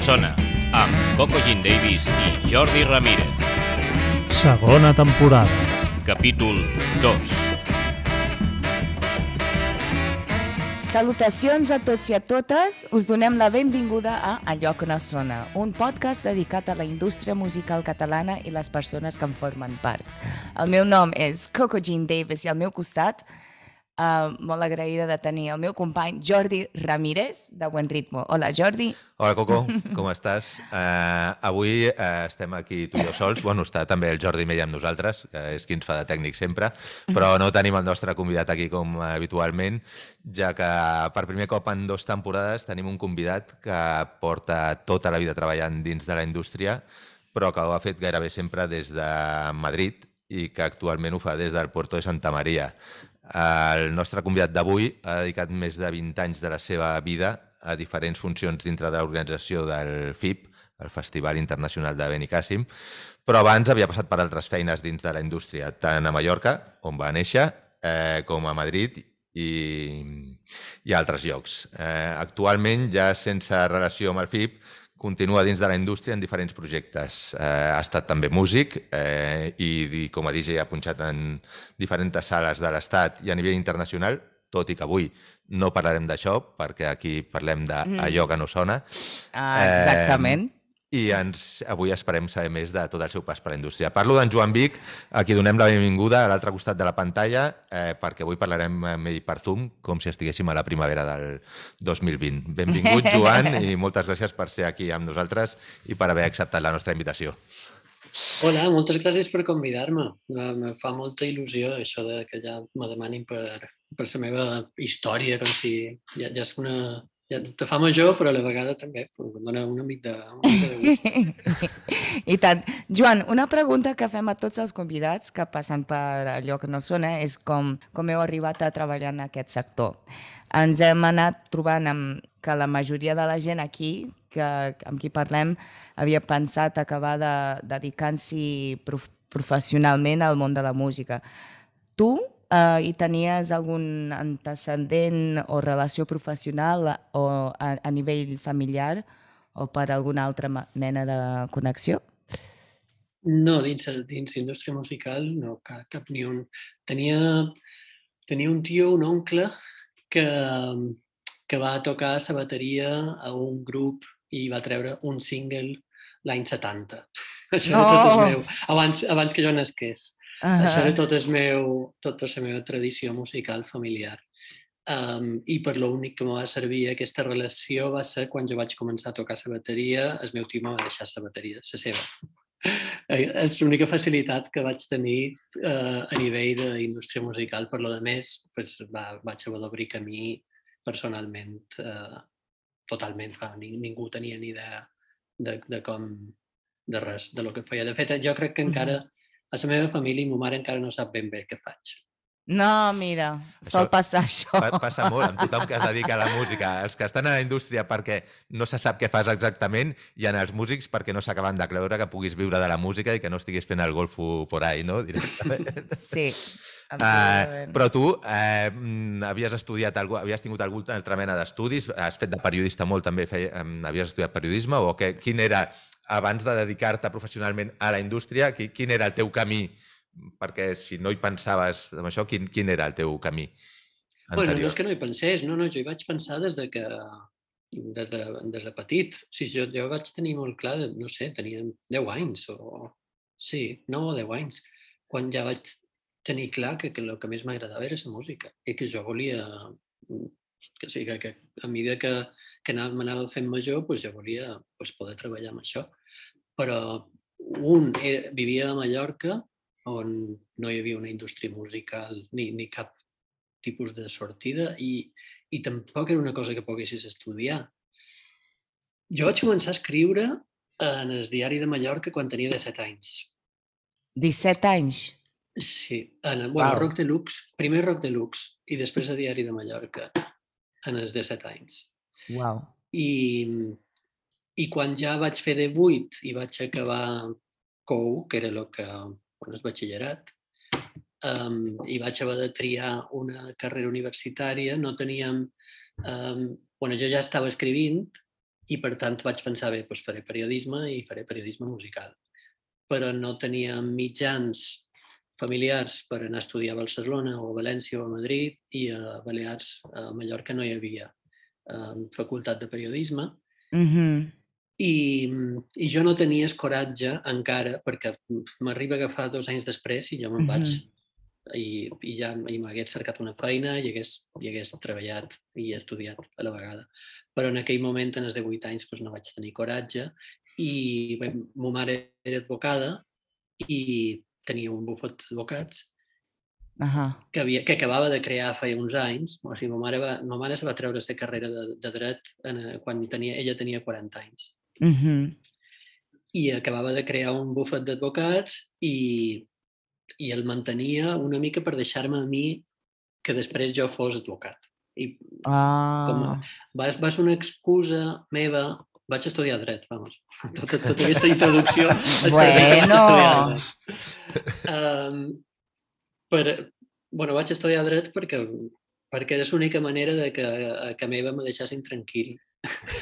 Allò que no sona, amb Coco Jean Davis i Jordi Ramírez. Segona temporada. Capítol 2. Salutacions a tots i a totes. Us donem la benvinguda a Allò que no sona, un podcast dedicat a la indústria musical catalana i les persones que en formen part. El meu nom és Coco Jean Davis i al meu costat Uh, molt agraïda de tenir el meu company Jordi Ramírez, de Buen Ritmo. Hola, Jordi. Hola, Coco, com estàs? Uh, avui uh, estem aquí tu i jo sols. Bueno, està també el Jordi Mella amb nosaltres, que és qui ens fa de tècnic sempre, però no tenim el nostre convidat aquí com habitualment, ja que per primer cop en dues temporades tenim un convidat que porta tota la vida treballant dins de la indústria, però que ho ha fet gairebé sempre des de Madrid i que actualment ho fa des del Puerto de Santa Maria. El nostre convidat d'avui ha dedicat més de 20 anys de la seva vida a diferents funcions dintre de l'organització del FIP, el Festival Internacional de Benicàssim, però abans havia passat per altres feines dins de la indústria, tant a Mallorca, on va néixer, eh, com a Madrid i, i altres llocs. Eh, actualment, ja sense relació amb el FIP, continua dins de la indústria en diferents projectes. Eh, ha estat també músic eh, i, i com a DJ ha punxat en diferents sales de l'Estat i a nivell internacional, tot i que avui no parlarem d'això, perquè aquí parlem d'allò que no sona. Ah, exactament. Eh, i ens, avui esperem saber més de tot el seu pas per la indústria. Parlo d'en Joan Vic, a qui donem la benvinguda a l'altre costat de la pantalla, eh, perquè avui parlarem amb ell per Zoom, com si estiguéssim a la primavera del 2020. Benvingut, Joan, i moltes gràcies per ser aquí amb nosaltres i per haver acceptat la nostra invitació. Hola, moltes gràcies per convidar-me. Me fa molta il·lusió això de que ja me demanin per, per la meva història, com si ja, ja és una, ja te fa major, però a la vegada també em dona una mica de, una mica de gust. I tant. Joan, una pregunta que fem a tots els convidats que passen per allò que no sona és com, com heu arribat a treballar en aquest sector. Ens hem anat trobant amb que la majoria de la gent aquí, que, amb qui parlem, havia pensat acabar de, dedicant-s'hi prof, professionalment al món de la música. Tu Uh, I tenies algun antecedent o relació professional o a, a nivell familiar o per alguna altra mena de connexió? No, dins, dins l'indústria musical no, cap, cap ni un. Tenia, tenia un tio, un oncle, que, que va tocar la bateria a un grup i va treure un single l'any 70. Això no. tot és meu, abans, abans que jo nasqués. Uh -huh. Això era tot el meu, tota la meva tradició musical familiar. Um, I per l'únic que em va servir aquesta relació va ser quan jo vaig començar a tocar la bateria, el meu tio em va deixar la bateria, la seva. És l'única facilitat que vaig tenir uh, a nivell d'indústria musical. Per lo de més, pues, va, vaig haver d'obrir camí personalment uh, totalment. Va, ningú tenia ni idea de, de com, de res, de lo que feia. De fet, jo crec que encara uh -huh a la meva família i ma mare encara no sap ben bé què faig. No, mira, això sol passar això. Passa molt amb tothom que es dedica a la música. Els que estan a la indústria perquè no se sap què fas exactament i en els músics perquè no s'acaben de creure que puguis viure de la música i que no estiguis fent el golfo por ahí, no? Sí, Uh, però tu uh, havies estudiat, algú, havies tingut alguna altra mena d'estudis, has fet de periodista molt també, feia, um, havies estudiat periodisme o què, quin era abans de dedicar-te professionalment a la indústria, quin era el teu camí? Perquè si no hi pensaves en això, quin, quin era el teu camí? Anterior? Bueno, no és que no hi pensés, no, no, jo hi vaig pensar des de que des de, des de petit. Sí, jo, jo vaig tenir molt clar, no sé, tenia 10 anys o... Sí, 9 o 10 anys, quan ja vaig tenir clar que, que el que més m'agradava era la música i que jo volia que, sí, que, que a mesura que, que m'anava fent major, pues, jo volia pues, poder treballar amb això però un era, vivia a Mallorca on no hi havia una indústria musical ni, ni cap tipus de sortida i, i tampoc era una cosa que poguessis estudiar. Jo vaig començar a escriure en el diari de Mallorca quan tenia 17 anys. 17 anys? Sí, en, bueno, wow. Rock Deluxe, primer Rock Deluxe i després a Diari de Mallorca en els 17 anys. Wow. I, i quan ja vaig fer de 8 i vaig acabar COU, que era el que, bueno, és batxillerat, um, i vaig haver de triar una carrera universitària, no teníem... Um, bueno, jo ja estava escrivint i per tant vaig pensar, bé, doncs faré periodisme i faré periodisme musical. Però no tenia mitjans familiars per anar a estudiar a Barcelona o a València o a Madrid i a Balears, a Mallorca, no hi havia eh, facultat de periodisme. Mm -hmm. I, I jo no tenia coratge encara, perquè m'arriba a agafar dos anys després i jo me'n mm -hmm. vaig i, i ja i m'hagués cercat una feina i hagués, i hagués treballat i estudiat a la vegada. Però en aquell moment, en els 18 anys, doncs no vaig tenir coratge i bé, ma mare era advocada i tenia un bufet d'advocats uh -huh. que, havia, que acabava de crear fa uns anys. O sigui, ma mare, va, ma mare se va treure la carrera de, de dret en, quan tenia, ella tenia 40 anys. Uh -huh. I acabava de crear un bufet d'advocats i, i el mantenia una mica per deixar-me a mi que després jo fos advocat. I ah. com, va, va ser una excusa meva vaig estudiar dret, vamos. Tota, tota aquesta introducció bueno. um, per, bueno, vaig estudiar dret perquè, perquè és l'única manera de que a que meva me deixessin tranquil.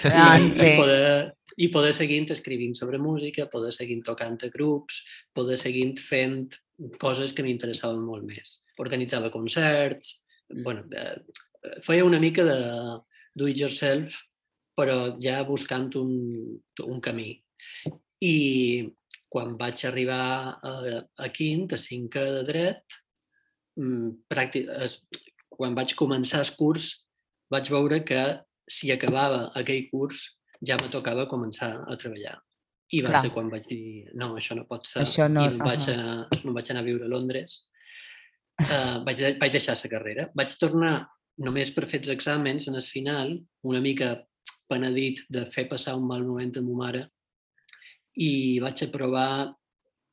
Ah, I, poder, I poder seguir escrivint sobre música, poder seguir tocant a grups, poder seguir fent coses que m'interessaven molt més. Organitzava concerts, bueno, eh, feia una mica de do it yourself, però ja buscant un, un camí. I quan vaig arribar a, a quint, a cinquè de dret, mm, pràctic, quan vaig començar el curs, vaig veure que si acabava aquell curs ja me tocava començar a treballar. I va Clar. ser quan vaig dir, no, això no pot ser. Això no, I me'n vaig, anar, me vaig anar a viure a Londres. Uh, vaig, vaig deixar la carrera. Vaig tornar només per fer els exàmens en el final, una mica penedit de fer passar un mal moment a ma mare i vaig aprovar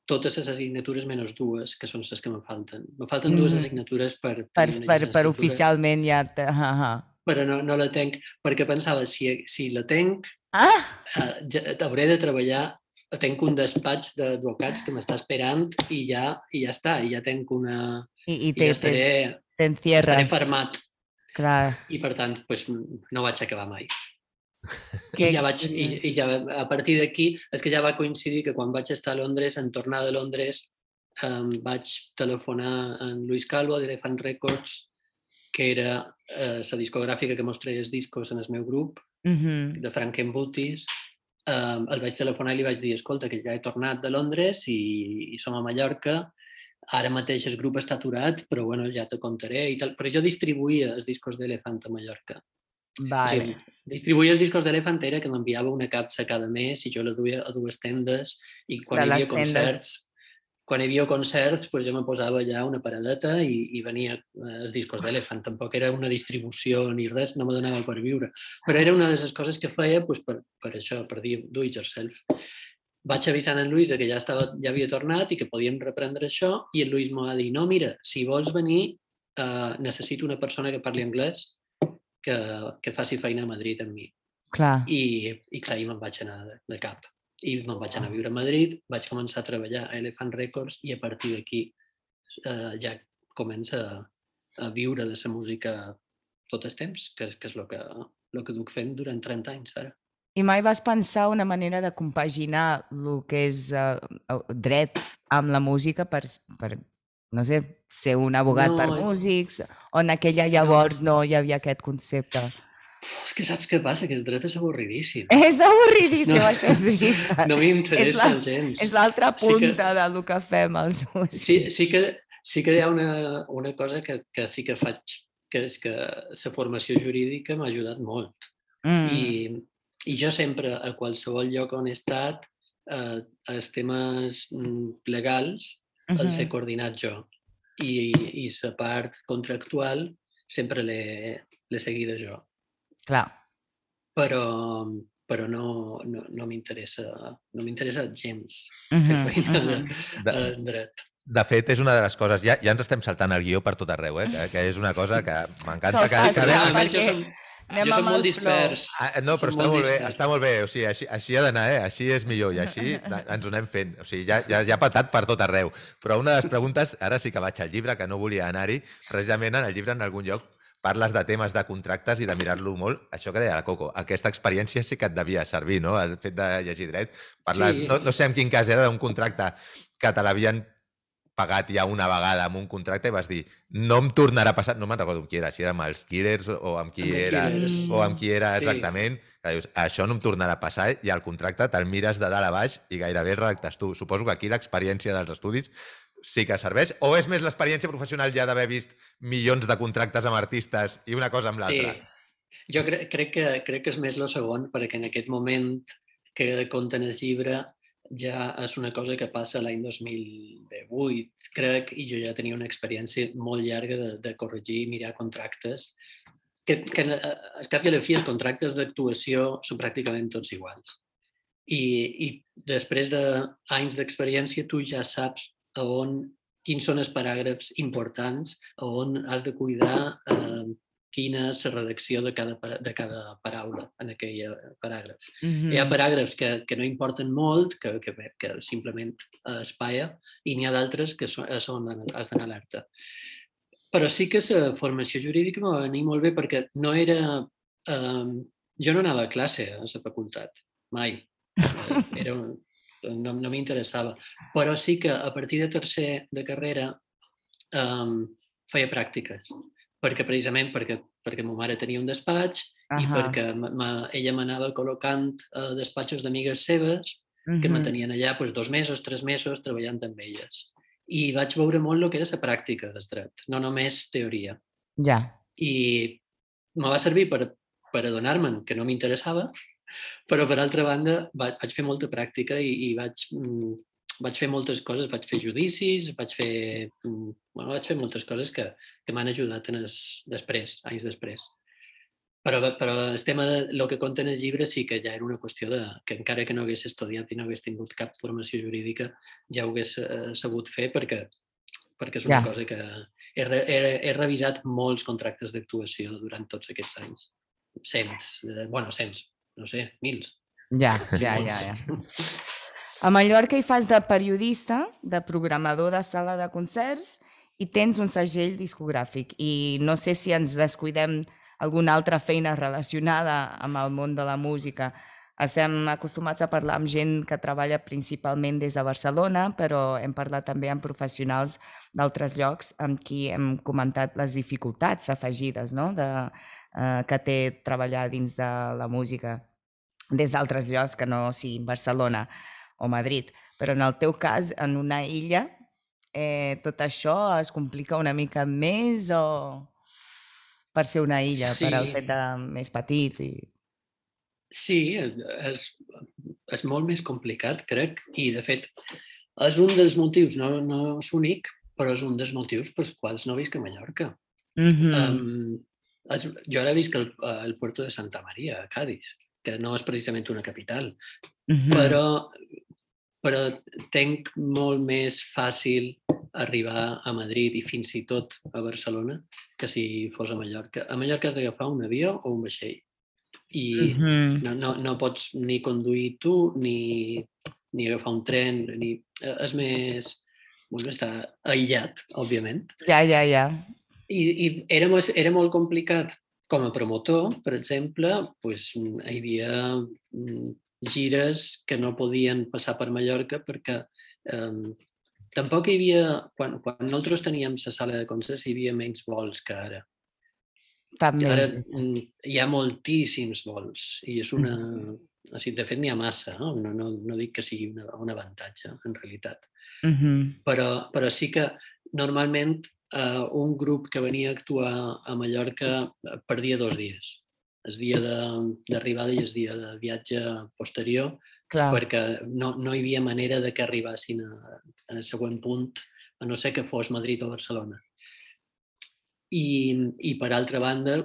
totes les assignatures menys dues, que són les que me falten. Me falten mm. dues assignatures per... Per, per, per oficialment ja... Te... Uh -huh. Però no, no la tenc, perquè pensava, si, si la tenc, ah. eh, ja, hauré de treballar tenc un despatx d'advocats que m'està esperant i ja, i ja està, i ja tenc una... I, i, te, i ja estaré, estaré fermat. Clar. I per tant, pues, no vaig acabar mai. I ja vaig, i, i ja, a partir d'aquí, és que ja va coincidir que quan vaig estar a Londres, en tornar de Londres, um, vaig telefonar a Luis Calvo d'Elephant Records, que era uh, la discogràfica que mostra els discos en el meu grup, uh -huh. de Franken Booties. Um, el vaig telefonar i li vaig dir, escolta, que ja he tornat de Londres i, i som a Mallorca, ara mateix el grup està aturat, però bueno, ja te contaré i tal. Però jo distribuïa els discos d'Elefant a Mallorca. Vale. O sigui, distribuïa els discos d'Elefant era que m'enviava una capsa cada mes i jo la duia a dues tendes i quan hi havia concerts quan hi havia concerts, pues jo me posava allà una paradeta i, i venia eh, els discos d'Elefant. Tampoc era una distribució ni res, no me donava per viure. Però era una de les coses que feia pues, per, per això, per dir do it yourself. Vaig avisar en Lluís que ja, estava, ja havia tornat i que podíem reprendre això i el Lluís m'ha dit, no, mira, si vols venir, eh, necessito una persona que parli anglès que, que faci feina a Madrid amb mi. Clar. I, i clar, i me'n vaig anar de, de cap. I me'n vaig anar a viure a Madrid, vaig començar a treballar a Elephant Records i a partir d'aquí eh, ja comença a, a viure de la música tot el temps, que, que és el que, el que duc fent durant 30 anys ara. I mai vas pensar una manera de compaginar el que és uh, dret amb la música per, per no sé, ser un abogat no, per músics, o en aquella llavors no. no hi havia aquest concepte? És que saps què passa? Que el dret és avorridíssim. És avorridíssim, no, això sí. No m'interessa gens. És l'altra punta sí que, del que fem els músics. Sí, sí, que, sí que hi ha una, una cosa que, que sí que faig, que és que la formació jurídica m'ha ajudat molt. Mm. I, I jo sempre, a qualsevol lloc on he estat, eh, els temes mm, legals uh -huh. els he coordinat jo. I, i la part contractual sempre l'he seguida jo. Clar. Però, però no, no, no m'interessa no m'interessa gens uh -huh, fer feina uh -huh. de, en dret. De fet, és una de les coses... Ja, ja ens estem saltant el guió per tot arreu, eh? que, que és una cosa que m'encanta. Que, que, que, a més, jo som, Anem jo soc molt dispers. Ah, no, però està molt, molt bé, està molt bé. O sigui, així, així ha d'anar, eh? Així és millor i així ens ho anem fent. O sigui, ja, ja, ja ha patat per tot arreu. Però una de les preguntes, ara sí que vaig al llibre, que no volia anar-hi, precisament en el llibre en algun lloc parles de temes de contractes i de mirar-lo molt. Això que deia la Coco, aquesta experiència sí que et devia servir, no? El fet de llegir dret. Parles, Sí. no, no sé en quin cas era d'un contracte que te l'havien pagat ja una vegada amb un contracte i vas dir no em tornarà a passar, no me'n recordo amb qui era, si era amb els Killers o amb qui Amb era, Killers. o amb qui era Sí. exactament, que dius, això no em tornarà a passar i el contracte te'l mires de dalt a baix i gairebé el redactes tu. Suposo que aquí l'experiència dels estudis sí que serveix, o és més l'experiència professional ja d'haver vist milions de contractes amb artistes i una cosa amb l'altra? Sí. Jo cre crec, que, crec que és més el segon, perquè en aquest moment que compten el llibre ja és una cosa que passa l'any 2018, crec, i jo ja tenia una experiència molt llarga de, de corregir i mirar contractes, que, que eh, al cap i a la fi els contractes d'actuació són pràcticament tots iguals. I, i després d'anys d'experiència tu ja saps a on, quins són els paràgrafs importants, a on has de cuidar eh, quina és la redacció de cada, de cada paraula en aquell eh, paràgraf. Mhm. Hi ha paràgrafs que, que no importen molt, que, que, que simplement eh, es paia, i n'hi ha d'altres que són, són, has d'anar alerta. Però sí que la formació jurídica va venir molt bé perquè no era... Eh, jo no anava a classe a la facultat, mai. Eh, Era, un- no, no m'interessava. Però sí que a partir de tercer de carrera um, feia pràctiques. Perquè precisament perquè, perquè ma mare tenia un despatx i Ahà. perquè ma, ella m'anava col·locant a despatxos d'amigues seves que Mhm. me tenien allà doncs, dos mesos, tres mesos treballant amb elles. I vaig veure molt el que era la pràctica del dret, no només teoria. Ja. I me va servir per, per adonar-me'n que no m'interessava, però per altra banda vaig, fer molta pràctica i, i vaig, mm, vaig fer moltes coses, vaig fer judicis, vaig fer, mm, bueno, vaig fer moltes coses que, que m'han ajudat en es, després, anys després. Però, però el tema de lo que conta en el llibre sí que ja era una qüestió de que encara que no hagués estudiat i no hagués tingut cap formació jurídica, ja ho hagués eh, sabut fer perquè, perquè és una Ja. cosa que he, he, he revisat molts contractes d'actuació durant tots aquests anys. Cents, eh, bueno, cents, no sé, mils. Ja, ja, ja, ja. A Mallorca hi fas de periodista, de programador de sala de concerts i tens un segell discogràfic. I no sé si ens descuidem alguna altra feina relacionada amb el món de la música. Estem acostumats a parlar amb gent que treballa principalment des de Barcelona, però hem parlat també amb professionals d'altres llocs amb qui hem comentat les dificultats afegides no? de, eh, que té treballar dins de la música des d'altres llocs que no siguin Barcelona o Madrid. Però en el teu cas, en una illa, eh, tot això es complica una mica més o per ser una illa, per el Sí. fet de més petit i... Sí, és, és molt més complicat, crec, i de fet és un dels motius, no, no és únic, però és un dels motius pels quals no visc a Mallorca. Mm -hmm. Um, és, jo ara visc al, al Puerto de Santa Maria, a Cádiz, que no és precisament una capital, mm -hmm. però, però tenc molt més fàcil arribar a Madrid i fins i tot a Barcelona que si fos a Mallorca. A Mallorca has d'agafar un avió o un vaixell. I Mm -hmm. no, no, no pots ni conduir tu, ni, ni agafar un tren, ni... eh, És més... Bueno, està aïllat, òbviament. Ja, ja, ja. I, i era, era molt complicat com a promotor, per exemple, pues, hi havia mm, gires que no podien passar per Mallorca perquè eh, tampoc hi havia... Quan, quan nosaltres teníem la sala de concerts hi havia menys vols que ara. També. Ara mm, hi ha moltíssims vols i és una... O sigui, de fet, n'hi ha massa, no? No, no, no dic que sigui una, un avantatge, en realitat. Mm -hmm. Però, però sí que normalment eh, un grup que venia a actuar a Mallorca eh, perdia dos dies. El dia de- d'arribada i el dia de viatge posterior, Clar. perquè no, no hi havia manera de que arribassin a, al següent punt, a no ser que fos Madrid o Barcelona. I, i per altra banda,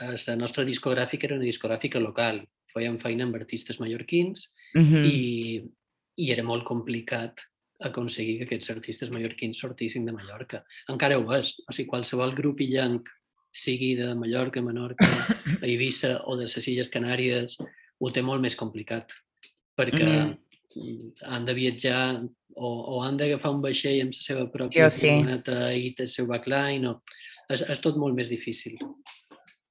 eh, la nostra discogràfica era una discogràfica local. Fèiem feina amb artistes mallorquins Mm -hmm. i, i era molt complicat aconseguir que aquests artistes mallorquins sortissin de Mallorca. Encara ho és. O sigui, qualsevol grup illenc, sigui de Mallorca, Menorca, a Eivissa o de les Illes Canàries, ho té molt més complicat. Perquè mm. han de viatjar o, o han d'agafar un vaixell amb la seva pròpia Sí sí. i el seu backline. O... És, és tot molt més difícil.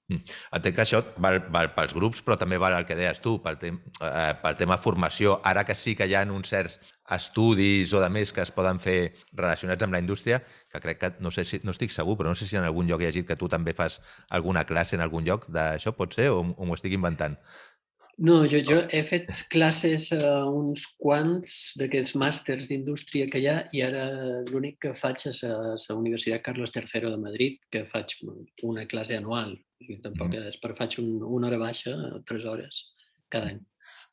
Mm. Entenc que això val, val pels grups, però també val el que deies tu, pel, tem eh, pel tema formació. Ara que sí que hi ha uns certs estudis o de més que es poden fer relacionats amb la indústria, que crec que, no sé si, no estic segur, però no sé si en algun lloc he llegit que tu també fas alguna classe en algun lloc d'això, pot ser, o, o m'ho estic inventant? No, jo, jo he fet classes a uns quants d'aquests màsters d'indústria que hi ha i ara l'únic que faig és a la Universitat Carlos III de Madrid, que faig una classe anual. I tampoc mm. és, però faig un, una hora baixa, tres hores, cada any.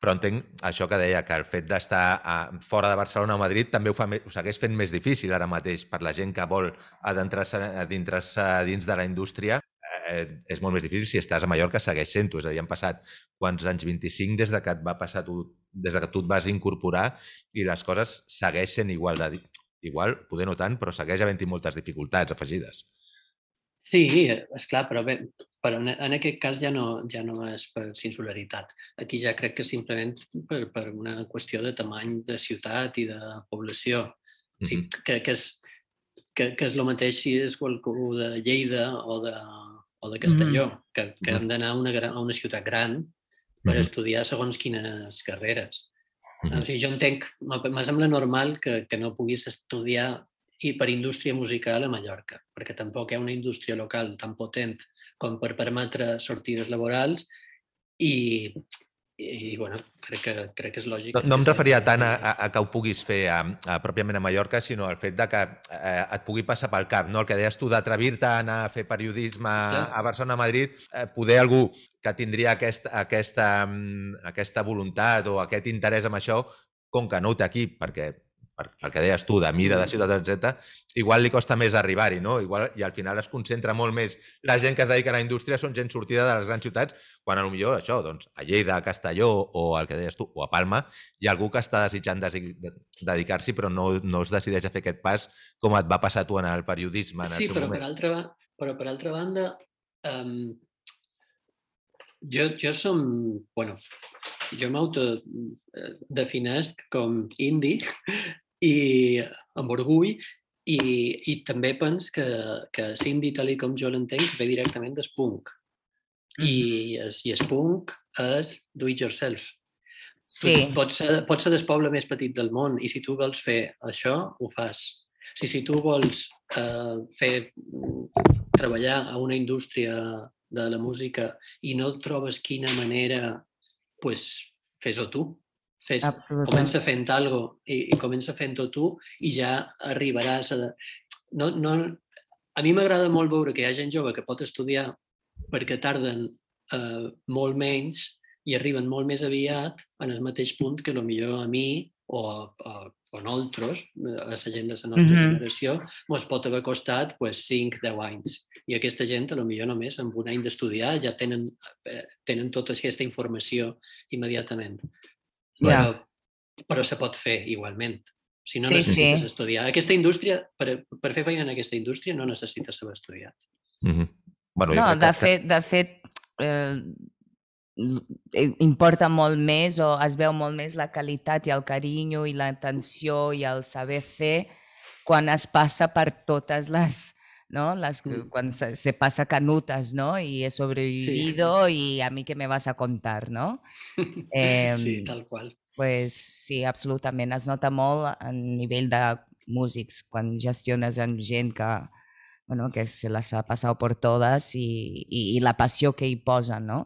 Però entenc això que deia, que el fet d'estar fora de Barcelona o Madrid també ho, fa, ho segueix fent més difícil ara mateix per la gent que vol adentrar-se dins de la indústria eh, és molt més difícil si estàs a Mallorca, segueix sent-ho. És a dir, han passat quants anys? 25 des de que et va passar tu, des de que tu et vas incorporar i les coses segueixen igual de... Igual, poder no tant, però segueix havent-hi moltes dificultats afegides. Sí, és clar, però bé, però en, en aquest cas ja no, ja no és per insularitat. Aquí ja crec que simplement per, per una qüestió de tamany de ciutat i de població. Mm -hmm. que, que, és, que, que és el mateix si és qualcú de Lleida o de, o de Castelló, mm. que, que han d'anar a, una, a una ciutat gran per mm. estudiar segons quines carreres. Mm. O sigui, jo entenc, m'ha sembla normal que, que no puguis estudiar i per indústria musical a Mallorca, perquè tampoc hi ha una indústria local tan potent com per permetre sortides laborals i, i, bueno, crec que, crec que és lògic. No, no em referia tant a, a, a que ho puguis fer a, a, pròpiament a Mallorca, sinó al fet de que eh, et pugui passar pel cap, no? El que deies tu d'atrevir-te a anar a fer periodisme Clar. a Barcelona, a Madrid, eh, poder algú que tindria aquest, aquesta, mm, aquesta voluntat o aquest interès en això, com que no ho té aquí, perquè per, pel que deies tu, de mida, de ciutat, etc, igual li costa més arribar-hi, no? Igual, I al final es concentra molt més la gent que es dedica a la indústria són gent sortida de les grans ciutats, quan a lo millor això, doncs, a Lleida, a Castelló o el que deies tu, o a Palma, hi ha algú que està desitjant dedicar-s'hi però no, no es decideix a fer aquest pas com et va passar tu en el periodisme. En sí, el però, moment. per altra, però per altra banda, um, jo, jo som, bueno, jo m'autodefinesc com indi i amb orgull i, i també pens que, que Cindy, tal com jo l'entenc, ve directament del punk. Mm. I, es, I el punk és do it yourself. Sí. Tu pots ser, pots ser del poble més petit del món i si tu vols fer això, ho fas. Si, si tu vols eh, fer treballar a una indústria de la música i no trobes quina manera, pues fes-ho tu. Fes, comença fent algo i, i comença fent-ho tu i ja arribaràs a... No, no, a mi m'agrada molt veure que hi ha gent jove que pot estudiar perquè tarden eh, molt menys i arriben molt més aviat en el mateix punt que millor a mi o a, a, a nosaltres, a la gent de la nostra mm -hmm. generació, ens pot haver costat pues, 5-10 anys. I aquesta gent, a lo millor només amb un any d'estudiar, ja tenen, eh, tenen tota aquesta informació immediatament. Però, yeah. però se pot fer igualment. Si no sí, necessites sí. estudiar. Aquesta indústria, per, per fer feina en aquesta indústria, no necessites haver estudiat. Mm -hmm. bueno, no, de fet, de fet eh, importa molt més o es veu molt més la qualitat i el carinyo i l'atenció i el saber fer quan es passa per totes les, ¿no? Las, mm. Cuando se, se, pasa canutas, ¿no? Y he sobrevivido sí. y a mí que me vas a contar, ¿no? Eh, sí, tal qual. Pues sí, absolutament. Es nota molt a nivell de músics quan gestiones amb gent que, bueno, que se les ha passat per totes i, i, i la passió que hi posen, no?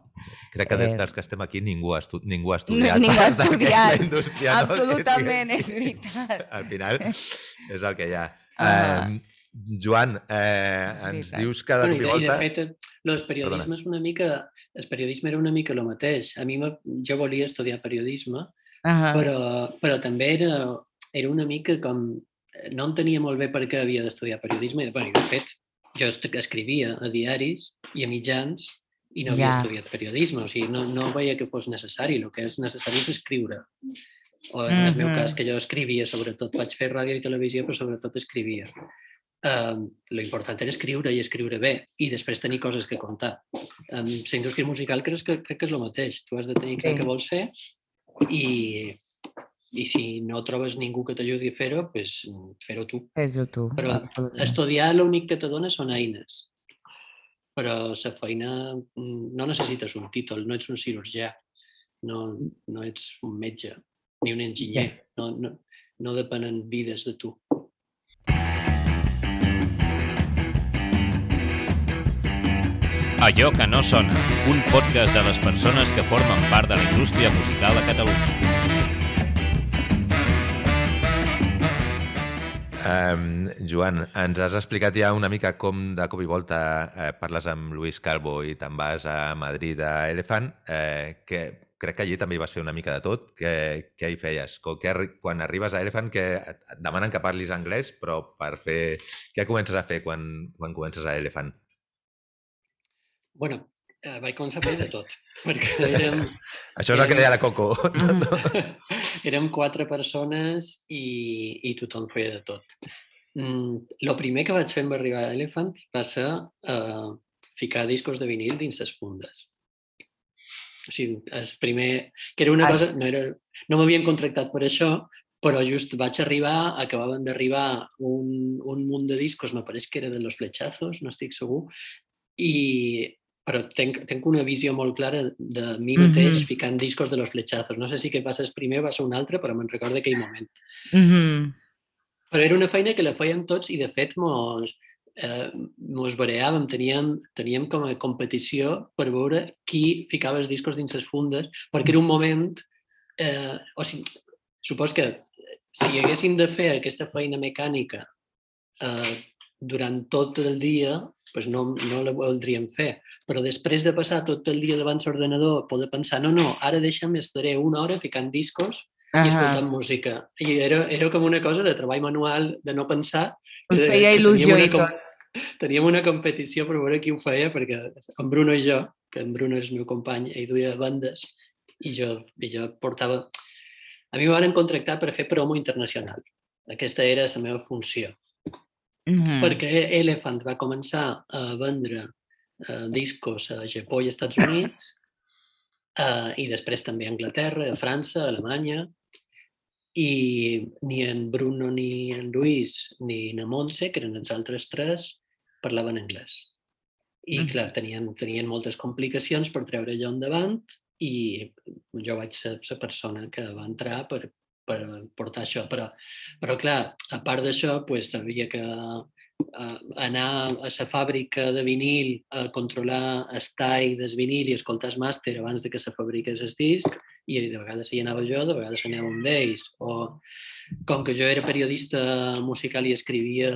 Crec que eh, dels que estem aquí ningú ha, estu ningú ha estudiat. Ningú ha estudiat, absolutament, no? és veritat. Al final és el que hi ha. Uh -huh. um, Joan, eh, ens dius cada bueno, cop i volta... I de fet, el periodisme Perdona. és una mica... El periodisme era una mica el mateix. A mi jo volia estudiar periodisme, uh -huh. però, però també era, era una mica com... No entenia molt bé per què havia d'estudiar periodisme. Bueno, de fet, jo escrivia a diaris i a mitjans i no havia yeah. estudiat periodisme. O sigui, no, no veia que fos necessari. El que és necessari és escriure. O en el meu cas, que jo escrivia, sobretot. Vaig fer ràdio i televisió, però sobretot escrivia eh, lo important era escriure i escriure bé i després tenir coses que contar. En la indústria musical crec que, crec que és el mateix. Tu has de tenir clar sí. què vols fer i, i si no trobes ningú que t'ajudi a fer-ho, pues, fer-ho tu. Fes-ho tu. Però estudiar l'únic que te dona són eines. però la feina mm, no necessites un títol, no ets un cirurgià, no, no ets un metge ni un enginyer, no, no, no depenen vides de tu. Allò que no sona, un podcast de les persones que formen part de la indústria musical a Catalunya. Um, Joan, ens has explicat ja una mica com de cop i volta eh, parles amb Luis Calvo i te'n vas a Madrid a Elephant, eh, que crec que allí també vas fer una mica de tot. Què, què hi feies? Que, quan arribes a Elephant que et demanen que parlis anglès, però per fer... Què comences a fer quan, quan comences a Elephant? Bueno, eh, vaig començar a fer de tot, perquè érem... Això és el que deia la Coco. érem quatre persones i, i tothom feia de tot. Mm, lo primer que vaig fer amb arribar a Elephant va ser uh, ficar discos de vinil dins les fundes. O sigui, el primer... Que era una cosa... No, era, no m'havien contractat per això, però just vaig arribar, acabaven d'arribar un, un munt de discos, me pareix que era de Los Flechazos, no estic segur, i però tenc, tenc una visió molt clara de mi mateix mm -hmm. ficant discos de los flechazos. No sé si que passes primer o va ser un altre, però me'n recordo aquell moment. Mm -hmm. Però era una feina que la fèiem tots i, de fet, mos, eh, mos bareàvem, teníem, teníem com a competició per veure qui ficava els discos dins les fundes, perquè era un moment... Eh, o sigui, supos que si haguéssim de fer aquesta feina mecànica eh, durant tot el dia, pues no, no la voldríem fer. Però després de passar tot el dia davant l'ordenador, poder pensar, no, no, ara deixa'm, estaré una hora ficant discos i escoltant música. I era, era com una cosa de treball manual, de no pensar. Us feia il·lusió i tot. Teníem una competició per veure qui ho feia, perquè en Bruno i jo, que en Bruno és el meu company, ell duia bandes, i jo, i jo portava... A mi m'ho van contractar per fer promo internacional. Aquesta era la meva funció. Mm -hmm. perquè Elephant va començar a vendre uh, discos a Japó i Estats Units uh, i després també a Anglaterra, a França, a Alemanya i ni en Bruno ni en Luis ni na Montse, que eren els altres tres, parlaven anglès. I, mm. clar, tenien, tenien moltes complicacions per treure allò endavant i jo vaig ser la persona que va entrar per, per portar això. Però, però clar, a part d'això, pues, havia que uh, anar a la fàbrica de vinil a controlar el tall del vinil i escoltar el màster abans de que se fabriqués el disc i de vegades hi anava jo, de vegades anava un d'ells. O com que jo era periodista musical i escrivia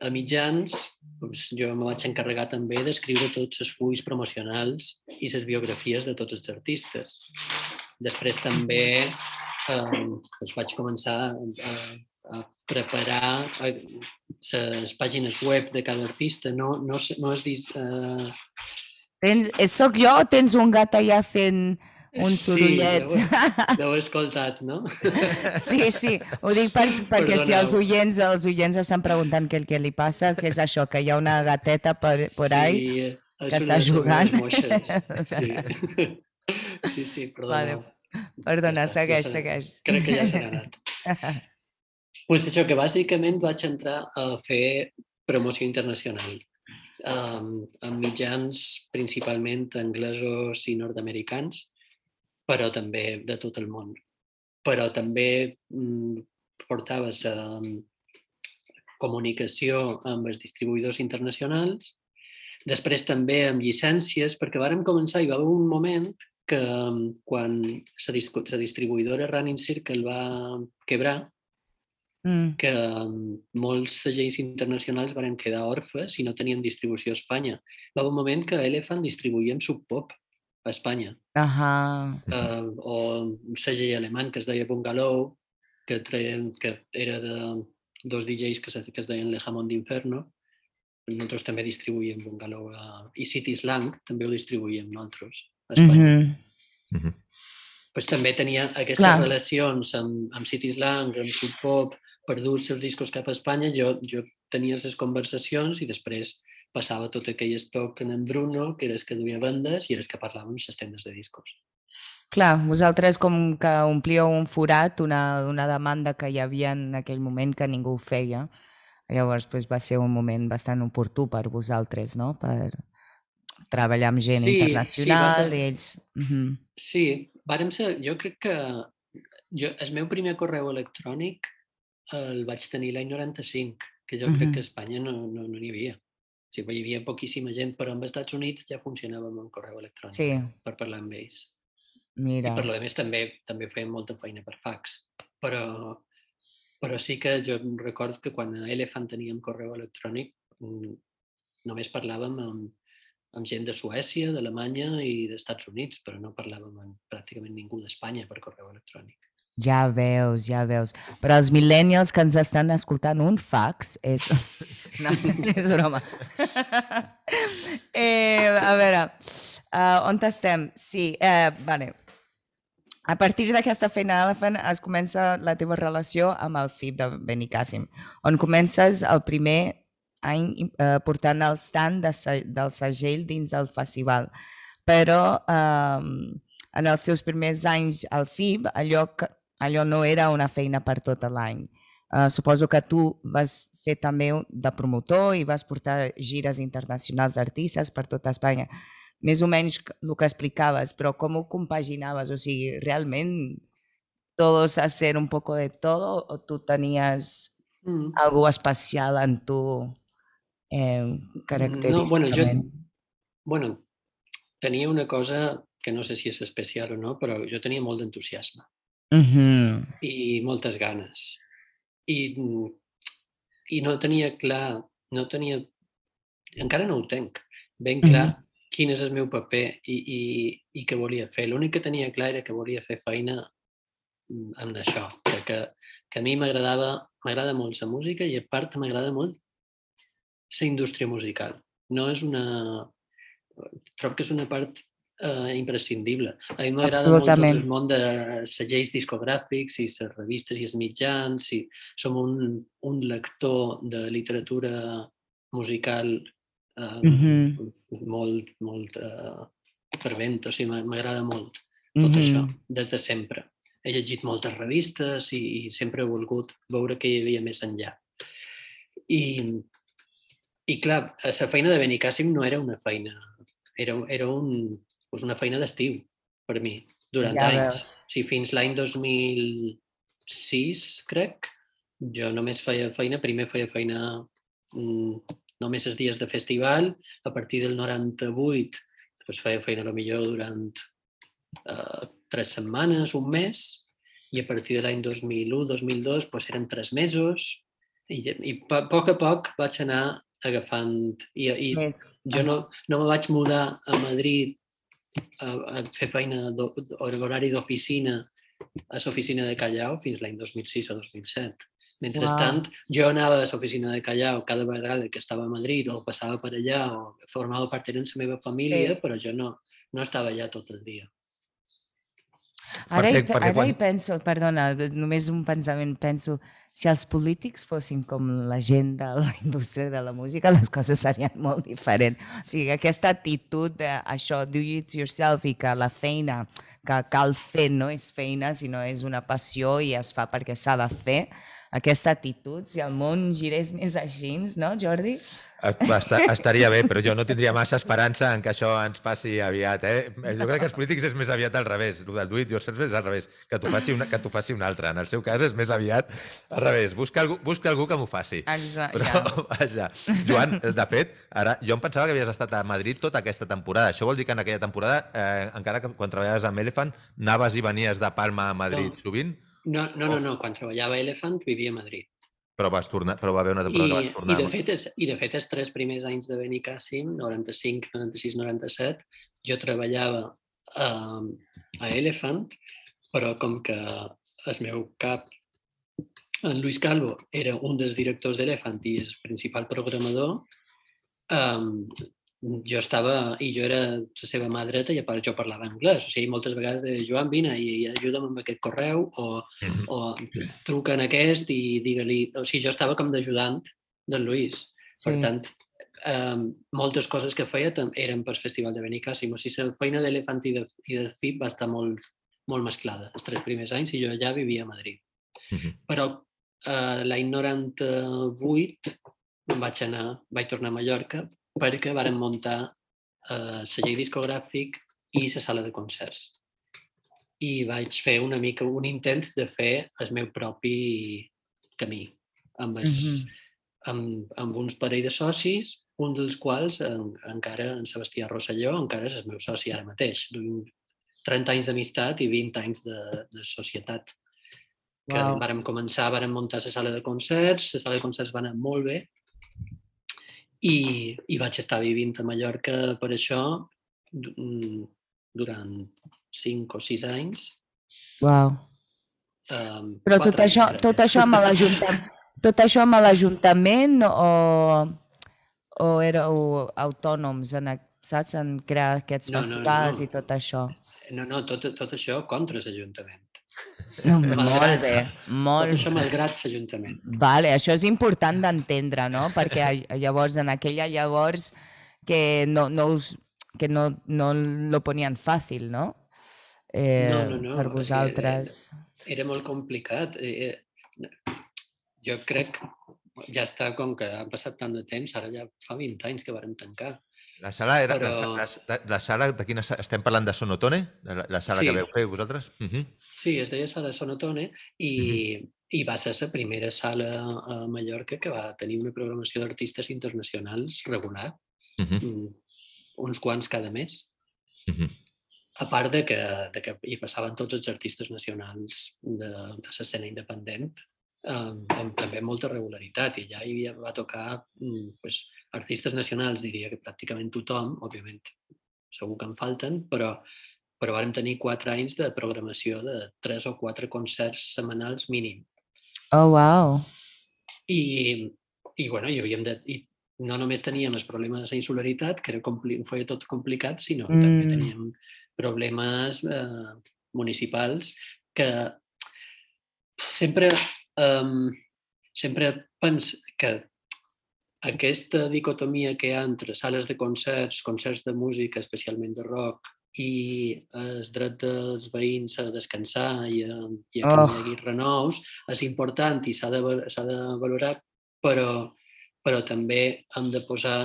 a mitjans, doncs jo me vaig encarregar també d'escriure tots els fulls promocionals i les biografies de tots els artistes. Després també eh, doncs vaig començar a, a preparar les pàgines web de cada artista. No, no, no has dit... Eh... Tens, soc jo o tens un gat allà fent un sorollet? Sí, l'heu escoltat, no? Sí, sí, ho dic per, perquè Perdoneu. si els oients, els oients estan preguntant què, què li passa, que és això, que hi ha una gateta per, per ahí sí, que està jugant. Sí. sí, sí, perdoneu. Vale. Perdona, ja segueix, ja segueix. Crec que ja s'ha anat. pues això, que bàsicament vaig entrar a fer promoció internacional um, amb mitjans principalment anglesos i nord-americans, però també de tot el món. Però també mm, portaves um, comunicació amb els distribuïdors internacionals, després també amb llicències, perquè vàrem començar, hi va haver un moment que mm, quan la distribuïdora Running Circle va quebrar, mm. que mm, molts segells internacionals van quedar orfes i no tenien distribució a Espanya. Va haver un moment que Elephant distribuïa amb Sub Pop a Espanya. Uh -huh. uh, o un segell alemany que es deia Bungalow, que, treien, que era de dos DJs que, se, que es deien Lejamon d'Inferno. Nosaltres també distribuïm Bungalow a... i City Slang també ho distribuïm nosaltres a Espanya. Mm -hmm. Mm -hmm. pues també tenia aquestes Clar. relacions amb, amb City Slang, amb Sub Pop, per dur els seus discos cap a Espanya. Jo, jo tenia les conversacions i després passava tot aquell estoc en Bruno, que era el que duia bandes i era el que parlàvem les tendes de discos. Clar, vosaltres com que omplíeu un forat, una, una demanda que hi havia en aquell moment que ningú ho feia. Llavors pues, va ser un moment bastant oportú per vosaltres, no? Per, treballar amb gent Sí, sí, internacional ser- i ells... Uh -huh. Sí, vàrem ser, jo crec que jo, el meu primer correu electrònic el vaig tenir l'any 95, que jo crec Mhm. que a Espanya no n'hi no, no havia. O sigui, hi havia poquíssima gent, però als Estats Units ja funcionava amb un correu electrònic Sí, per parlar amb ells. mira. I per lo de més també també feien molta feina per fax. Però, però sí que jo em recordo que quan a Elephant teníem correu electrònic mm, només parlàvem amb, amb gent de Suècia, d'Alemanya i dels Estats Units, però no parlàvem amb pràcticament ningú d'Espanya per correu electrònic. Ja veus, ja veus. Per als millennials que ens estan escoltant, un fax és... No, és broma. eh, a veure, uh, on estem? Sí, eh, vale. A partir d'aquesta feina a Elephant es comença la teva relació amb el FIB de Benicàssim, on comences el primer any eh, portant el stand de, del segell dins del festival. Però eh, en els teus primers anys al FIB, allò, que, allò no era una feina per tot l'any. Uh, suposo que tu vas fer també de promotor i vas portar gires internacionals d'artistes per tota Espanya. Més o menys el que explicaves, però com ho compaginaves? O sigui, realment todos hacer un poco de todo o tu tenies Mm. algo especial en tu eh, característicament? No, bueno, jo, bueno, tenia una cosa que no sé si és especial o no, però jo tenia molt d'entusiasme Mhm. i moltes ganes. I, I no tenia clar, no tenia, encara no ho tenc, ben clar quin és el meu paper i, i, i què volia fer. L'únic que tenia clar era que volia fer feina mm, amb això, que, que, que a mi m'agradava m'agrada molt la música i a part m'agrada molt la indústria musical. No és una... Trobo que és una part eh, imprescindible. A mi m'agrada molt tot el món de segells discogràfics i les revistes i els mitjans. I som un, un lector de literatura musical eh, Mhm. molt, molt eh, fervent. O sigui, m'a- m'agrada molt tot això, Mhm. des de sempre. He llegit moltes revistes i, i sempre he volgut veure què hi havia més enllà. I, i clar, la feina de Benicàssim no era una feina, era, era un, doncs una feina d'estiu per mi, durant Ja anys. veus. O sigui, fins l'any 2006, crec, jo només feia feina, primer feia feina mm, només els dies de festival, a partir del 98 doncs feia feina a millor durant eh, tres setmanes, un mes, i a partir de l'any 2001-2002 doncs eren tres mesos, i, i a poc a poc vaig anar agafant... I, i Més. jo no, no me vaig mudar a Madrid a, a fer feina d'ho- horari d'oficina a l'oficina de Callao fins l'any 2006 o 2007. Mentrestant, jo anava a l'oficina de Callao cada vegada que estava a Madrid o passava per allà o formava part de la meva família, Sí. però jo no, no estava allà tot el dia. Ara, Perquè- hi, pe- perquè ara quan- hi penso, perdona, només un pensament, penso, si els polítics fossin com la gent de la indústria de la música, les coses serien molt diferents. O sigui, aquesta actitud d'això, do it yourself i que la feina que cal fer no és feina, sinó és una passió i es fa perquè s'ha de fer, aquesta actitud, si el món girés més així, no, Jordi? Eh, Esta, estaria bé, però jo no tindria massa esperança en que això ens passi aviat. Eh? Jo crec que els polítics és més aviat al revés. El del do it yourself és al revés. Que t'ho faci, una, que faci un altre. En el seu cas és més aviat al revés. Busca algú, busca algú que m'ho faci. Exacte, Però, ja. vaja, Joan, de fet, ara, jo em pensava que havies estat a Madrid tota aquesta temporada. Això vol dir que en aquella temporada, eh, encara que quan treballaves amb Elephant, anaves i venies de Palma a Madrid No. sovint, No, no, no, no. quan treballava a Elephant vivia a Madrid. però vas tornar, però va haver una temporada I, que vas i, tornar. de fet, és, I de fet, els tres primers anys de Benicàssim, 95, 96, 97, jo treballava a, a Elephant, però com que el meu cap, en Luis Calvo, era un dels directors d'Elephant i el principal programador, um, jo estava, i jo era la seva mà dreta i a part jo parlava anglès. O sigui, moltes vegades de Joan, vine i, i ajuda'm amb aquest correu o, Mhm. o truca en aquest i digue-li... O sigui, jo estava com d'ajudant del Lluís. Sí. Per tant, eh, moltes coses que feia eren per Festival de Benicàssim. O sigui, la feina d'Elefant i de, i del FIP va estar molt, molt mesclada els tres primers anys i jo ja vivia a Madrid. Mhm. Però eh, l'any 98 me'n vaig anar, vaig tornar a Mallorca perquè varen muntar uh, celler discogràfic i la sala de concerts. I vaig fer una mica un intent de fer el meu propi camí, amb, es, mm -hmm. amb, amb uns parell de socis, un dels quals en, encara, en Sebastià Rosselló, encara és el meu soci ara mateix. Duim 30 anys d'amistat i 20 anys de, de societat. Que wow. vàrem començar, vàrem muntar la sala de concerts, la sala de concerts va anar molt bé, i, i vaig estar vivint a Mallorca per això mm, durant 5 o 6 anys. Wow. Um, Però tot això, tot això amb l'Ajuntament tot això amb l'Ajuntament o, o éreu autònoms en, saps, en crear aquests no, festivals no, no. i tot això? No, no, tot, tot això contra l'Ajuntament. No, molt bé, molt Tot això malgrat l'Ajuntament. Vale, això és important d'entendre, no? Perquè llavors, en aquella llavors, que no, no us, que no, no lo ponien fàcil, no? Eh, no, no, no. Per vosaltres. Era, era molt complicat. Eh, eh, jo crec, ja està, com que ha passat tant de temps, ara ja fa 20 anys que vàrem tancar. La sala era... Però... La, la, la sala de quina sala? Estem parlant de Sonotone? De la, la sala sí. que veu fer vosaltres? Uh -huh. Sí, es deia sala Sonotone i, uh -huh. i va ser la primera sala a Mallorca que va tenir una programació d'artistes internacionals regular. Uh -huh. Uns quants cada mes. Uh -huh. A part de que, de que hi passaven tots els artistes nacionals de, de l'escena independent, amb, amb també molta regularitat i ja hi havia, va tocar mm, pues, artistes nacionals, diria que pràcticament tothom, òbviament segur que en falten, però, però vam tenir quatre anys de programació de tres o quatre concerts setmanals mínim. Oh, wow! I, i bueno, hi havíem de, i no només teníem els problemes de insularitat, que era compli, feia tot complicat, sinó mm. també teníem problemes eh, municipals que sempre um, sempre pens que aquesta dicotomia que hi ha entre sales de concerts, concerts de música, especialment de rock, i el dret dels veïns a descansar i a, i a oh. que renous és important i s'ha de, de valorar, però, però també hem de posar,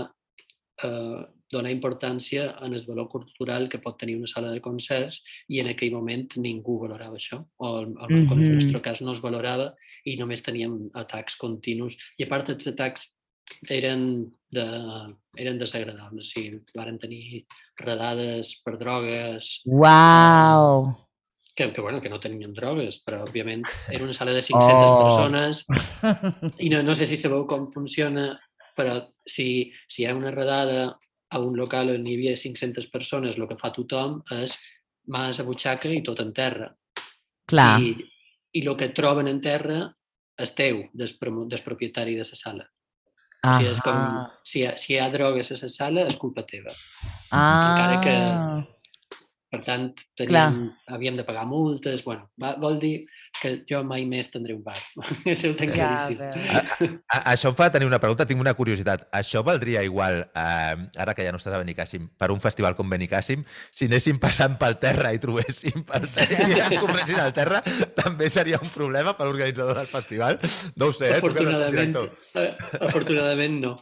eh, donar importància en el valor cultural que pot tenir una sala de concerts i en aquell moment ningú valorava això, o el, el, mm -hmm. en el nostre cas no es valorava i només teníem atacs continus. I a part els atacs eren, de, eren desagradables. O sigui, varen tenir redades per drogues. Uau! Que, que, bueno, que no tenien drogues, però òbviament era una sala de 500 oh. persones i no, no sé si sabeu com funciona, però si, si hi ha una redada a un local on hi havia 500 persones, el que fa tothom és mas a butxaca i tot en terra. Clar. I, i el que troben en terra és teu, des, des propietari de la sala. Ah, o sigui, és com, si, hi ha, si hi ha drogues a la sala, és culpa teva. Ah. Encara que, per tant, teníem, havíem de pagar multes, bueno, va, vol dir que jo mai més tindré un bar. Això ho tenc claríssim. A, a, això em fa tenir una pregunta, tinc una curiositat. Això valdria igual, eh, ara que ja no estàs a Benicàssim, per un festival com Benicàssim, si anéssim passant pel terra i trobéssim pel terra i ens compressin al terra, també seria un problema per l'organitzador del festival? No ho sé, eh? Afortunadament, eh, afortunadament no.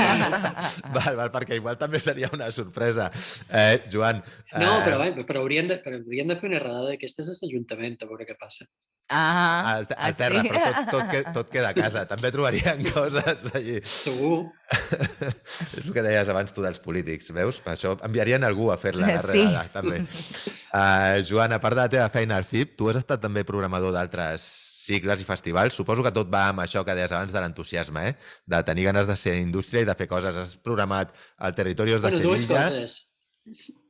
val, val, perquè igual també seria una sorpresa. Eh, Joan... Eh... No, però, va, però, haurien de, però haurien de fer una errada d'aquestes a l'Ajuntament, a veure què passa. Ah, al, al terra, sí? però tot, tot, que, tot queda a casa. També trobarien coses allí. Segur. És el que deies abans tu dels polítics, veus? Per això enviarien algú a fer-la sí. també. Uh, Joan, a part de la teva feina al FIP, tu has estat també programador d'altres cicles i festivals. Suposo que tot va amb això que deies abans de l'entusiasme, eh? de tenir ganes de ser indústria i de fer coses. Has programat el Territorios de bueno, Sevilla... Dues coses.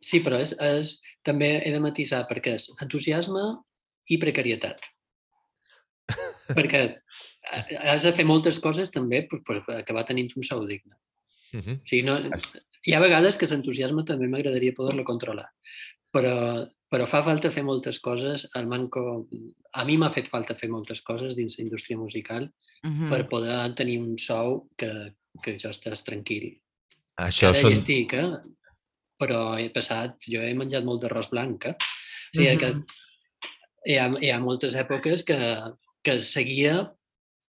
Sí, però és, és, també he de matisar perquè és entusiasme i precarietat. Perquè has de fer moltes coses també per, per acabar tenint un sou digne. Uh -huh. o sigui, no, hi ha vegades que l'entusiasme també m'agradaria poder-lo controlar, però, però fa falta fer moltes coses. El manco, a mi m'ha fet falta fer moltes coses dins la indústria musical uh -huh. per poder tenir un sou que, que jo estàs tranquil. Això Ara són... estic, eh? però he passat, jo he menjat molt d'arròs blanc, eh? O sigui, uh -huh. que hi ha, hi ha moltes èpoques que, que seguia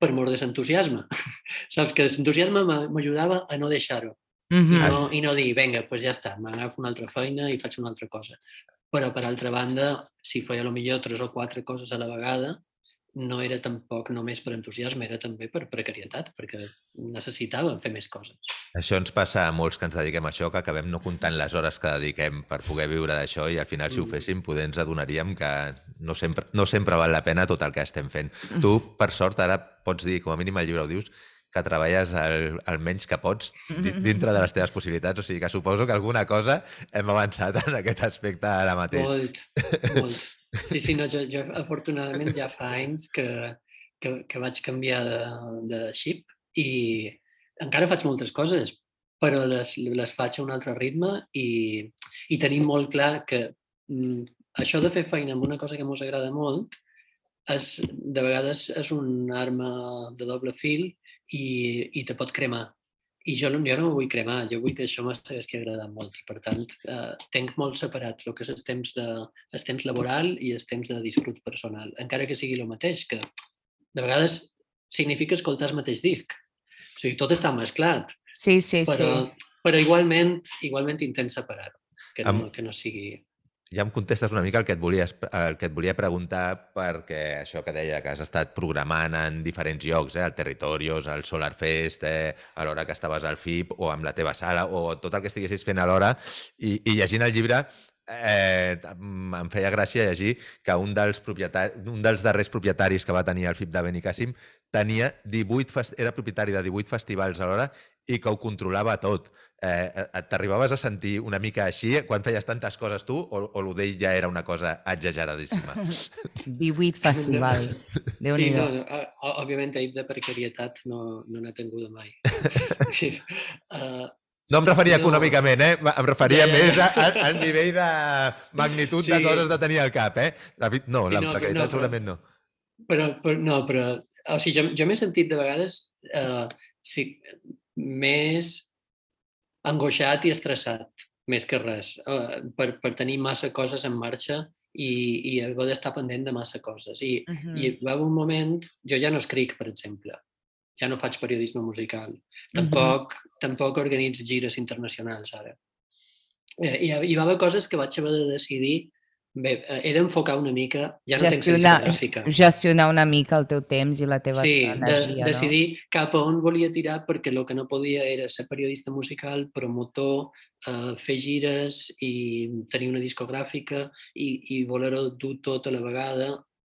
per mort de l'entusiasme. Saps? Que l'entusiasme m'ajudava a no deixar-ho. I, Mhm. no, I no dir, vinga, doncs ja està, m'agafo una altra feina i faig una altra cosa. Però, per altra banda, si feia a millor tres o quatre coses a la vegada, no era tampoc només per entusiasme, era també per precarietat, perquè necessitàvem fer més coses. Això ens passa a molts que ens dediquem a això, que acabem no comptant les hores que dediquem per poder viure d'això i al final, si ho Mm. féssim, poder ens adonaríem que no sempre, no sempre val la pena tot el que estem fent. Tu, per sort, ara pots dir, com a mínim al llibre ho dius, que treballes el, el menys que pots di- dintre de les teves possibilitats. O sigui que suposo que alguna cosa hem avançat en aquest aspecte ara mateix. Molt, molt. Sí, sí, no, jo, jo afortunadament ja fa anys que, que, que vaig canviar de, de xip i encara faig moltes coses, però les, les faig a un altre ritme i, i tenim molt clar que mm, això de fer feina amb una cosa que ens agrada molt és, de vegades és una arma de doble fil i, i te pot cremar. I jo, no- jo no ho vull cremar, jo vull que això m'estigui agradant molt. I, per tant, eh, tenc molt separat el que és el temps, de, el temps laboral i el temps de disfrut personal, encara que sigui el mateix, que de vegades significa escoltar el mateix disc. O sigui, tot està mesclat, Sí, sí, però, sí. però igualment, igualment intent separar-ho, que, no, Am- que no sigui... Ja em contestes una mica el que, et volies, el que et volia preguntar perquè això que deia, que has estat programant en diferents llocs, eh? al Territorios, al Solar Fest, eh? a l'hora que estaves al FIP o amb la teva sala o tot el que estiguessis fent alhora i, i llegint el llibre eh, em em feia gràcia llegir que un dels, un dels darrers propietaris que va tenir el FIP de Benicàssim tenia 18 fest... era propietari de 18 festivals alhora i que ho controlava tot. Eh, et- T'arribaves a sentir una mica així quan feies tantes coses tu o, o el d'ell ja era una cosa exageradíssima? 18 festivals. déu Sí, no, no, òbviament, ahir de precarietat no no n'he tingut mai. Sí, uh, No em referia No. econòmicament, eh? Em referia Ja, ja, més ja. a- a- al nivell de magnitud de Sí. coses de tenir al cap, eh? David, no, Sí, la no, precarietat no, però- segurament no. Però, però no, però... O sigui, jo, jo m'he sentit de vegades eh, sí, més angoixat i estressat, més que res, eh, per, per tenir massa coses en marxa i, i haver d'estar pendent de massa coses. I, Mhm. I va haver un moment... Jo ja no escric, per exemple. Ja no faig periodisme musical. Tampoc, tampoc organitzo gires internacionals, ara. Eh, ha- hi va haver coses que vaig haver de decidir Bé, eh, he d'enfocar una mica, ja no tenc la Gestionar, discogràfica. gestionar una mica el teu temps i la teva Sí, de, energia, decidir cap a on volia tirar perquè el que no podia era ser periodista musical, promotor, eh, fer gires i tenir una discogràfica i, i voler-ho dur tot a la vegada.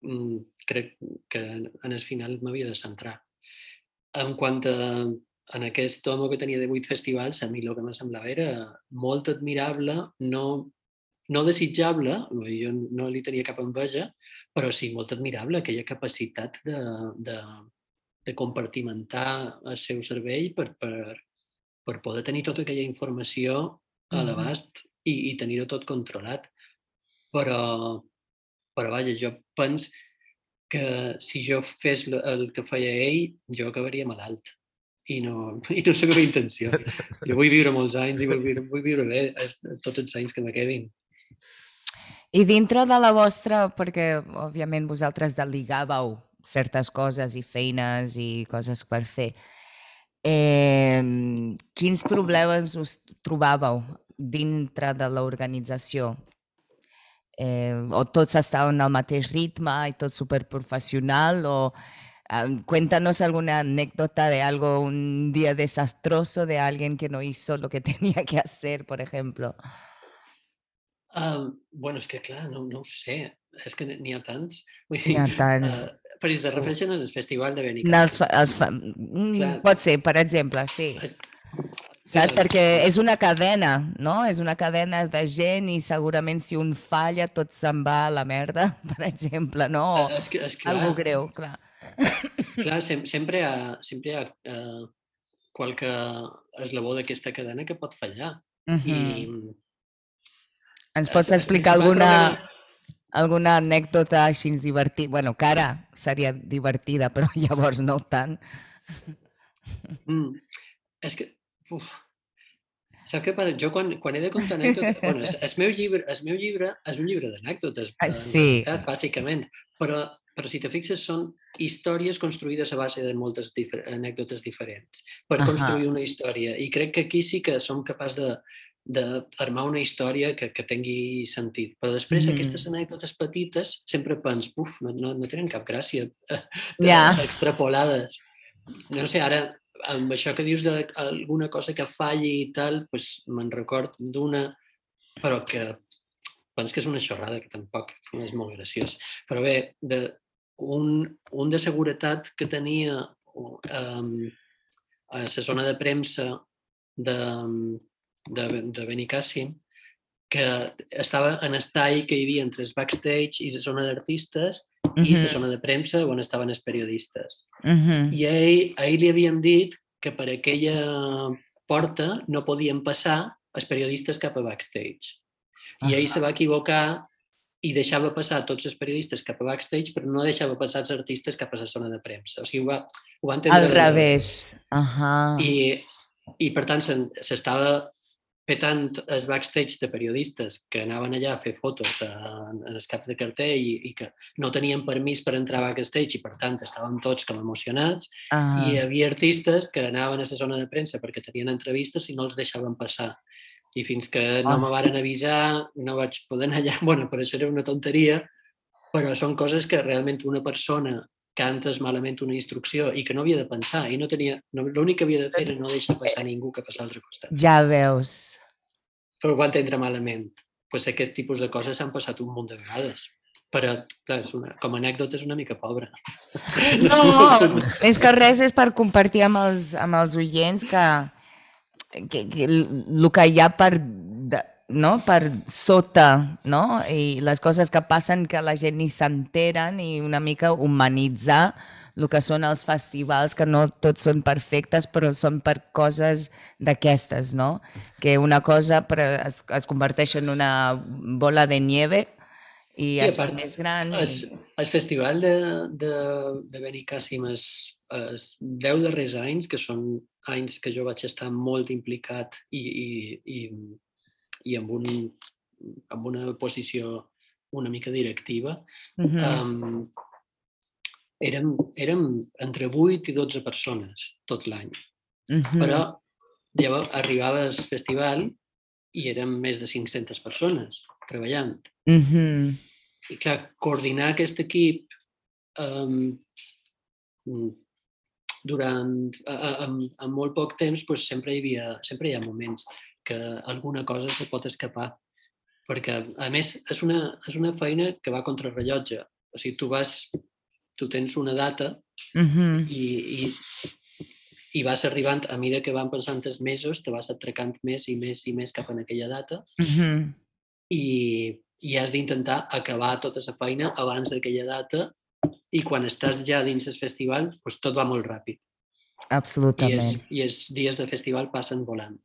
Mm, crec que en el final m'havia de centrar. En quant a en aquest home que tenia de vuit festivals, a mi el que me semblava era molt admirable, no, no desitjable, jo no li tenia cap enveja, però sí molt admirable aquella capacitat de, de, de compartimentar el seu cervell per, per, per poder tenir tota aquella informació a Mhm. l'abast i, i tenir-ho tot controlat. Però, però vaja, jo penso que si jo fes el que feia ell, jo acabaria malalt. I no, i no és la meva intenció. Jo vull viure molts anys i vull viure, vull viure bé es- tots els anys que me quedin. I dintre de la vostra, perquè òbviament vosaltres deligàveu certes coses i feines i coses per fer, eh, quins problemes us trobàveu dintre de l'organització? Eh, o tots estaven al mateix ritme i tot superprofessional o eh, cuéntanos alguna anécdota de algo, un día desastroso de alguien que no hizo lo que tenía que hacer, por ejemplo. Um, bueno, és que clar, no, no ho sé. És que n'hi ha tants. Vull N'hi ha tants. Uh, però es refereixen al festival de No, Benicàssim. els, els fa... mm, Clar. Pot ser, per exemple, sí. Es- Saps? Perquè és una cadena, no? És una cadena de gent i segurament si un falla tot se'n va a la merda, per exemple, no? O És que, és clar, algo greu, clar. clar sem sempre hi ha, sempre hi ha uh, qualque eslabó d'aquesta cadena que pot fallar. I, Mhm. Ens pots explicar alguna, alguna anècdota així divertida? Bueno, que ara seria divertida, però llavors no tant. Mm. És que... Uf. Saps què passa? Jo quan, quan he de contar anècdotes... bueno, el, el, meu llibre, el meu llibre és un llibre d'anècdotes, Ah, sí. bàsicament. Però però si te fixes són històries construïdes a base de moltes difer anècdotes diferents per Ahà. construir una història. I crec que aquí sí que som capaços de d'armar una història que, que tingui sentit. Però després Mm. aquestes anècdotes petites sempre pens, uf, no, no, no tenen cap gràcia Ja. extrapolades. No sé, ara amb això que dius d'alguna cosa que falli i tal, doncs me'n record d'una, però que penso que és una xorrada, que tampoc no és molt graciós. Però bé, de, un, un de seguretat que tenia um, a la zona de premsa de, de, de Benicàssim, que estava en estall que hi havia entre el backstage i la zona d'artistes i la zona de premsa on estaven els periodistes. Mhm. I a ell, a ell li havíem dit que per aquella porta no podien passar els periodistes cap a backstage. I ell se va equivocar i deixava passar tots els periodistes cap a backstage, però no deixava passar els artistes cap a la zona de premsa. O sigui, ho va, ho va entendre... Al revés. Ahà. I, i per tant, se'n- s'estava petant els backstage de periodistes que anaven allà a fer fotos en, en els caps de cartell i, i que no tenien permís per entrar a backstage i per tant estàvem tots com emocionats Ah. i hi havia artistes que anaven a la zona de premsa perquè tenien entrevistes i no els deixaven passar. I fins que no me Ostres. varen avisar, no vaig poder anar allà. Bueno, per això era una tonteria, però són coses que realment una persona cantes malament una instrucció i que no havia de pensar i no tenia... No, L'únic que havia de fer era no deixar passar ningú cap a l'altre costat. Ja veus. Però ho va entendre malament. Pues aquest tipus de coses s'han passat un munt de vegades. Però, clar, és una, com a anècdota és una mica pobra. No, és que res és per compartir amb els, amb els oients que, que, que el que hi ha per, no? per sota no? i les coses que passen que la gent ni s'enteren i una mica humanitzar el que són els festivals, que no tots són perfectes, però són per coses d'aquestes, no? Que una cosa es, es converteix en una bola de nieve i Sí, es fa més gran. El, I... el festival de, de, de Benicàssim els, els 10 darrers anys, que són anys que jo vaig estar molt implicat i, i, i, i amb, un, amb una posició una mica directiva, Mhm. um, érem, érem entre 8 i 12 persones tot l'any. Mhm. Però llavors arribava el festival i érem més de 500 persones treballant. Mhm. I clar, coordinar aquest equip um, durant, a, a, amb molt poc temps, doncs sempre, hi havia, sempre hi ha moments que alguna cosa se pot escapar. Perquè, a més, és una, és una feina que va contra rellotge. O sigui, tu vas, tu tens una data Mhm. i, i, i vas arribant, a mesura que van passant els mesos, te vas atracant més i més i més cap a aquella data Mhm. i, i has d'intentar acabar tota la feina abans d'aquella data i quan estàs ja dins el festival, doncs tot va molt ràpid. I, Absolutament. és, I els dies de festival passen volant.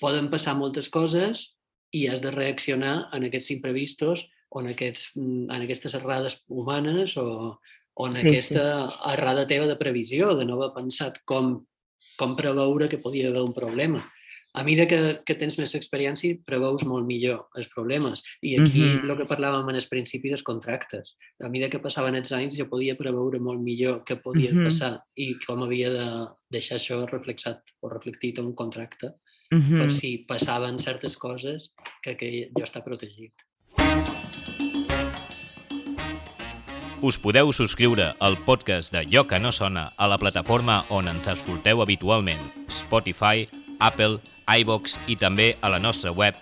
Poden passar moltes coses i has de reaccionar en aquests imprevistos o en, aquests, mm, en aquestes errades humanes o, o en Sí, aquesta sí. errada teva de previsió, de no haver pensat com, com preveure que podia haver un problema. A mesura que, que tens més experiència, preveus molt millor els problemes. I aquí Mhm. el que parlàvem en el principi dels contractes. A mesura que passaven els anys, jo podia preveure molt millor què podia Mhm. passar i com havia de deixar això reflexat o reflectit en un contracte Mhm. per si passaven certes coses que, que jo està protegit. Us podeu subscriure al podcast de Lloc que no sona a la plataforma on ens escolteu habitualment, Spotify, Apple, iVox i també a la nostra web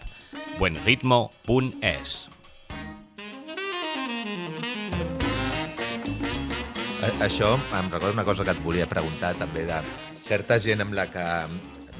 buenritmo.es. Això em recorda una cosa que et volia preguntar també de certa gent amb la que,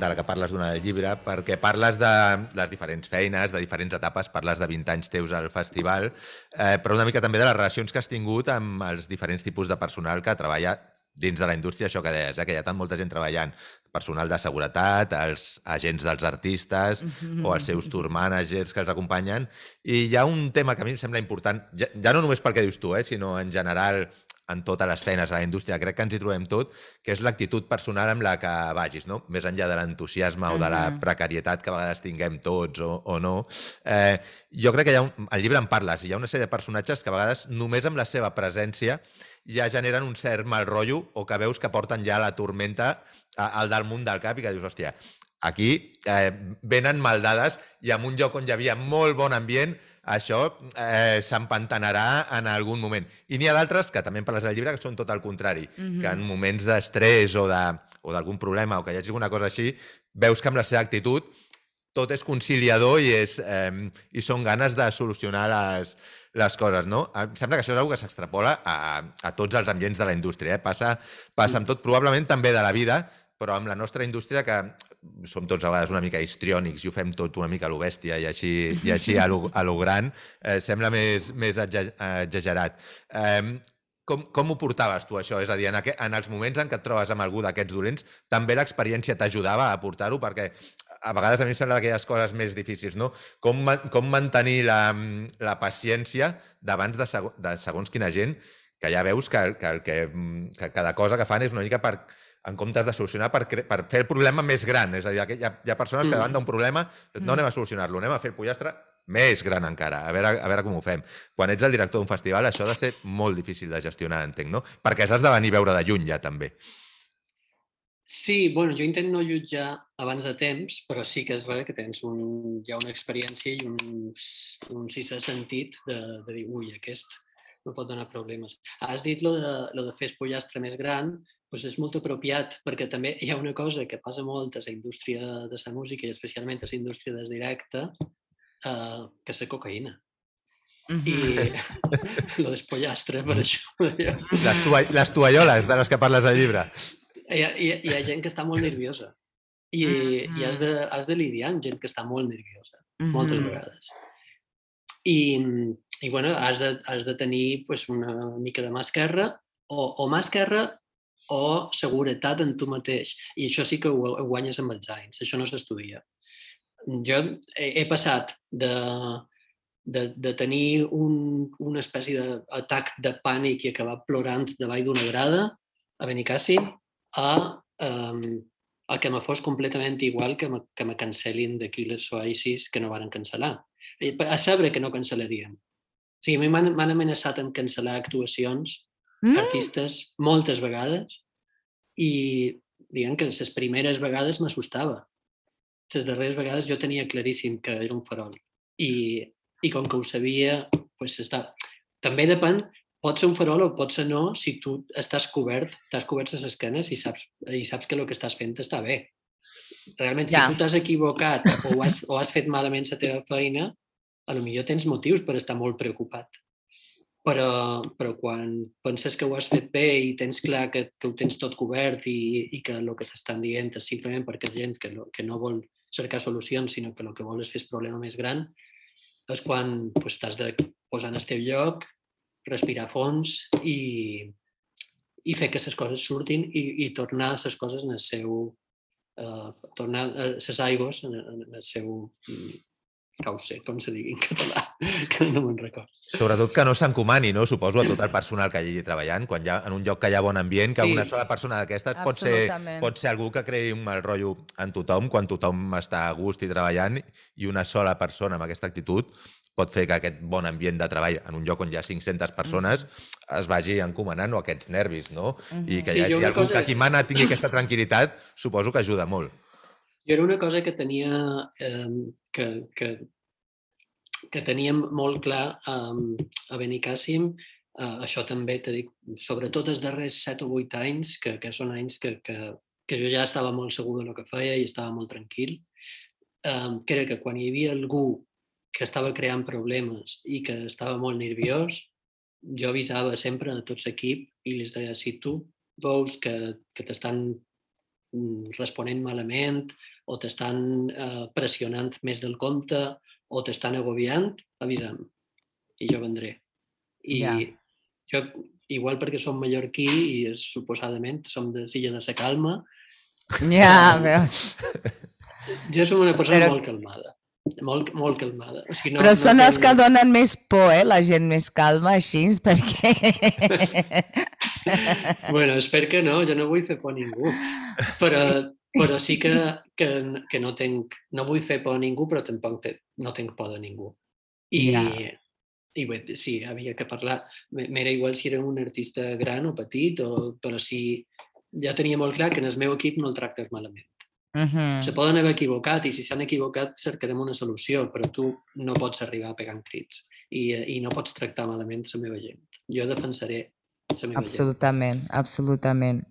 de la que parles durant el llibre, perquè parles de les diferents feines, de diferents etapes, parles de 20 anys teus al festival, eh, però una mica també de les relacions que has tingut amb els diferents tipus de personal que treballa dins de la indústria, això que deies, eh, que hi ha tan molta gent treballant, personal de seguretat, els agents dels artistes Mhm. o els seus tour managers que els acompanyen. I hi ha un tema que a mi em sembla important, ja, ja no només pel que dius tu, eh, sinó en general en totes les feines a la indústria, crec que ens hi trobem tot, que és l'actitud personal amb la que vagis, no? Més enllà de l'entusiasme uh -huh. o de la precarietat que a vegades tinguem tots o, o no. Eh, jo crec que hi ha un, al llibre en parles, hi ha una sèrie de personatges que a vegades només amb la seva presència ja generen un cert mal rotllo o que veus que porten ja la tormenta al damunt del cap i que dius, hòstia, aquí eh, venen maldades i en un lloc on hi havia molt bon ambient això eh, s'empantanarà en algun moment. I n'hi ha d'altres, que també parles del llibre, que són tot el contrari, mm -hmm. que en moments d'estrès o d'algun problema o que hi hagi alguna cosa així, veus que amb la seva actitud tot és conciliador i, és, eh, i són ganes de solucionar les, les coses, no? Em sembla que això és una que s'extrapola a, a tots els ambients de la indústria. Eh? Passa, passa amb tot, probablement també de la vida, però amb la nostra indústria, que som tots a vegades una mica histriònics i ho fem tot una mica a lo bèstia i així, i així a, lo, a lo gran, eh, sembla més, més exagerat. Eh, com, com ho portaves tu, això? És a dir, en, aqu en els moments en què et trobes amb algú d'aquests dolents, també l'experiència t'ajudava a portar-ho? Perquè a vegades a mi em sembla d'aquelles coses més difícils, no? Com, com mantenir la, la paciència davant de, seg de segons quina gent que ja veus que, que, que, que cada cosa que fan és una mica per en comptes de solucionar per, per fer el problema més gran. És a dir, hi ha, hi ha persones que davant d'un problema no mm. anem a solucionar-lo, anem a fer el pollastre més gran encara, a veure, a veure com ho fem. Quan ets el director d'un festival, això ha de ser molt difícil de gestionar, entenc, no? Perquè has de venir a veure de lluny ja, també. Sí, bueno, jo intento no jutjar abans de temps, però sí que és vera que tens un, ja una experiència i un, un sisè sentit de, de dir, ui, aquest no pot donar problemes. Has dit lo de, lo de fer el pollastre més gran, doncs és molt apropiat, perquè també hi ha una cosa que passa molt a la indústria de la música i especialment a la indústria del directe, eh, que és la cocaïna. Mm -hmm. I lo despollastre, per això. Les, tua les tovalloles de les que parles al llibre. Hi ha, hi, ha, hi ha gent que està molt nerviosa i, mm -hmm. i has, de, has de lidiar amb gent que està molt nerviosa, mm -hmm. moltes vegades. I, i bueno, has de, has de tenir pues, una mica de mà esquerra o, o mà esquerra o seguretat en tu mateix. I això sí que ho, guanyes amb els anys, això no s'estudia. Jo he, he passat de, de, de tenir un, una espècie d'atac de pànic i acabar plorant davall d'una grada a Benicàssim a, um, a que me fos completament igual que me, que me cancel·lin d'aquí les Oasis que no varen cancel·lar. A saber que no cancel·larien. O sigui, m'han amenaçat amb cancel·lar actuacions mm. artistes moltes vegades i diguem que les primeres vegades m'assustava. Les darreres vegades jo tenia claríssim que era un farol i, i com que ho sabia, pues està... també depèn, pot ser un farol o pot ser no si tu estàs cobert, t'has cobert les esquenes i saps, i saps que el que estàs fent està bé. Realment, ja. si tu t'has equivocat o has, o has fet malament la teva feina, a lo millor tens motius per estar molt preocupat però, però quan penses que ho has fet bé i tens clar que, que ho tens tot cobert i, i que el que t'estan dient és simplement perquè és gent que, no, que no vol cercar solucions, sinó que el que vol és fer el problema més gran, és quan pues, t'has de posar en el teu lloc, respirar fons i, i fer que les coses surtin i, i tornar les coses en el seu... Uh, tornar les aigües en, en el seu sé, com se digui en català, que no me'n record. Sobretot que no s'encomani, no? Suposo, a tot el personal que hi hagi treballant, quan hi ha, en un lloc que hi ha bon ambient, que sí. una sola persona d'aquestes pot ser, pot ser algú que creï un mal rotllo en tothom, quan tothom està a gust i treballant, i una sola persona amb aquesta actitud pot fer que aquest bon ambient de treball en un lloc on hi ha 500 persones mm. es vagi encomanant o aquests nervis, no? Mm -hmm. I que hi hagi sí, algú cosa... que qui mana tingui aquesta tranquil·litat, suposo que ajuda molt. Jo era una cosa que tenia, eh, que, que, que teníem molt clar um, a Benicàssim, uh, això també t'he dit, sobretot els darrers 7 o 8 anys, que, que són anys que, que, que jo ja estava molt segur del que feia i estava molt tranquil, um, que era que quan hi havia algú que estava creant problemes i que estava molt nerviós, jo avisava sempre a tot l'equip i li deia, si tu veus que, que t'estan mm, responent malament o t'estan eh, pressionant més del compte o t'estan agobiant, avisa'm i jo vendré. I ja. jo, igual perquè som mallorquí i suposadament som de Silla de la Calma, ja, veus. Jo som una persona Però... molt calmada. molt, molt calmada. O sigui, no, Però no són els tinc- que donen més por, eh? La gent més calma, així, perquè... Bueno, espero que no, jo no vull fer por a ningú. Però, però sí que, que, que no, tenc, no vull fer por a ningú, però tampoc te, no tenc por de ningú. I, Ja. i bé, sí, havia que parlar. M'era igual si era un artista gran o petit, o, però sí, ja tenia molt clar que en el meu equip no el tractes malament. Mhm. Se poden haver equivocat i si s'han equivocat cercarem una solució, però tu no pots arribar pegant crits i, i no pots tractar malament la meva gent. Jo defensaré. Absolutament, absolutament.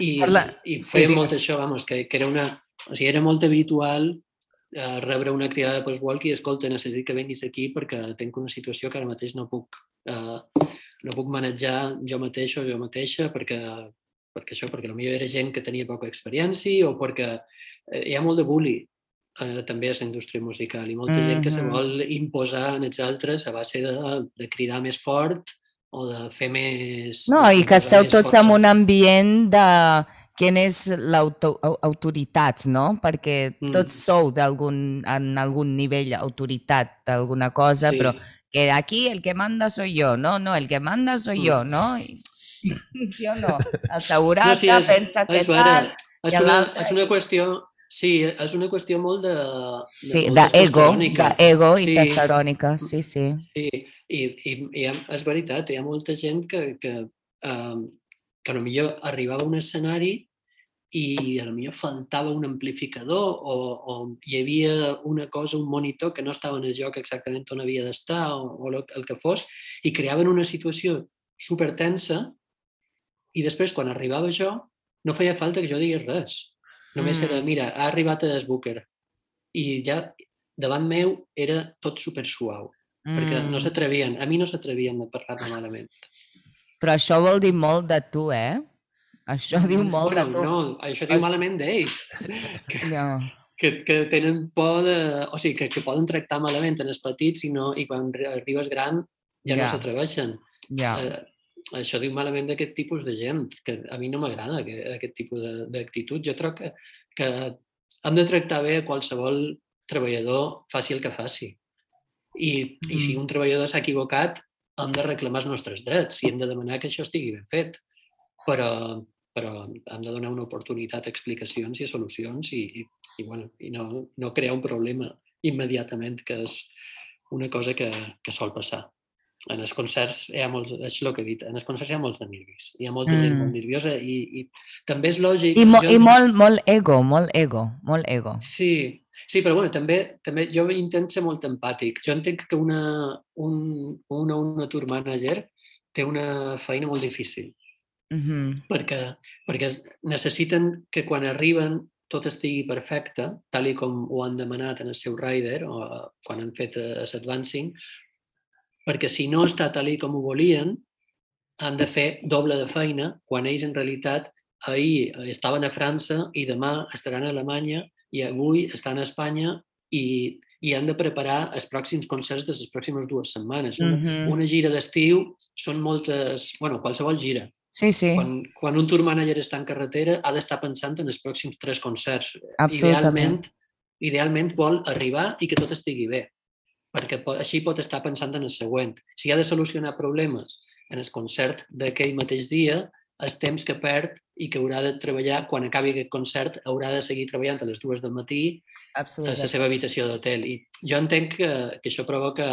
I, Parla- i sí, fèiem digues. molt això, vamos, que, que era una... O sigui, era molt habitual eh, rebre una cridada de post-walk i escolta, necessito que venguis aquí perquè tinc una situació que ara mateix no puc, eh, no puc manejar jo mateix o jo mateixa perquè, perquè això, perquè potser era gent que tenia poca experiència o perquè eh, hi ha molt de bully eh, també a la indústria musical i molta gent que se Mhm. vol imposar en els altres a base de, de cridar més fort o de fer més... No, i que esteu tots en força. un ambient de quin és l'autoritat, no? Perquè Mm. tots sou d'algun en algun nivell autoritat d'alguna cosa, Sí. però que aquí el que manda soy yo, no? No, el que manda soy Mm. yo, no? I, sí o no? El segurata No, sí, és- pensa que és tal... És una, és una qüestió... Sí, és una qüestió molt de... Sí, molt d'ego, d'ego i Sí. testosterònica, sí, sí. Sí, i, i, i és veritat, hi ha molta gent que, que, um, que potser arribava a un escenari i a millor faltava un amplificador o, o hi havia una cosa, un monitor que no estava en el lloc exactament on havia d'estar o, o el que fos i creaven una situació super tensa i després quan arribava jo no feia falta que jo digués res. Només Mm. era, mira, ha arribat a Booker i ja davant meu era tot super suau perquè no Mm. s'atrevien, a mi no s'atrevien a parlar malament. Però això vol dir molt de tu, eh? Això diu molt bueno, de tu. No, això diu malament d'ells, No. que, que tenen por de... O sigui, que, que poden tractar malament en els petits i, no, i quan arri- arribes gran ja, no Ja. s'atreveixen. Ja. Eh, això diu malament d'aquest tipus de gent, que a mi no m'agrada aquest, tipus de- d'actitud. Jo troc que, que hem de tractar bé a qualsevol treballador, faci el que faci. I, i si Mm. un treballador s'ha equivocat, hem de reclamar els nostres drets i hem de demanar que això estigui ben fet. Però, però hem de donar una oportunitat a explicacions i a solucions i, i, i, bueno, i no, no crear un problema immediatament, que és una cosa que, que sol passar. En els concerts hi ha molts, és el que he dit, en els concerts hi ha molts de nervis, hi ha molta mm. gent Mm. molt nerviosa i, i també és lògic... I, mo jo- I molt, molt ego, molt ego, molt ego. Sí, sí, però bueno, també, també jo intento ser molt empàtic. Jo entenc que una, un, una, una tour manager té una feina molt difícil Mhm. perquè, perquè es- necessiten que quan arriben tot estigui perfecte, tal i com ho han demanat en el seu rider o eh, quan han fet eh, l'advancing, perquè si no està tal i com ho volien, han de fer doble de feina quan ells en realitat ahir eh, estaven a França i demà estaran a Alemanya i avui estan a Espanya i, i han de preparar els pròxims concerts de les pròximes dues setmanes. Una, Mhm. una gira d'estiu són moltes... bueno, qualsevol gira. Sí, sí, Quan, quan un tour manager està en carretera ha d'estar pensant en els pròxims tres concerts. absolutament. Idealment, idealment vol arribar i que tot estigui bé, perquè po així pot estar pensant en el següent. Si ha de solucionar problemes en el concert d'aquell mateix dia, el temps que perd i que haurà de treballar, quan acabi aquest concert, haurà de seguir treballant a les dues del matí a la absolutament. seva habitació d'hotel. I jo entenc que, que això provoca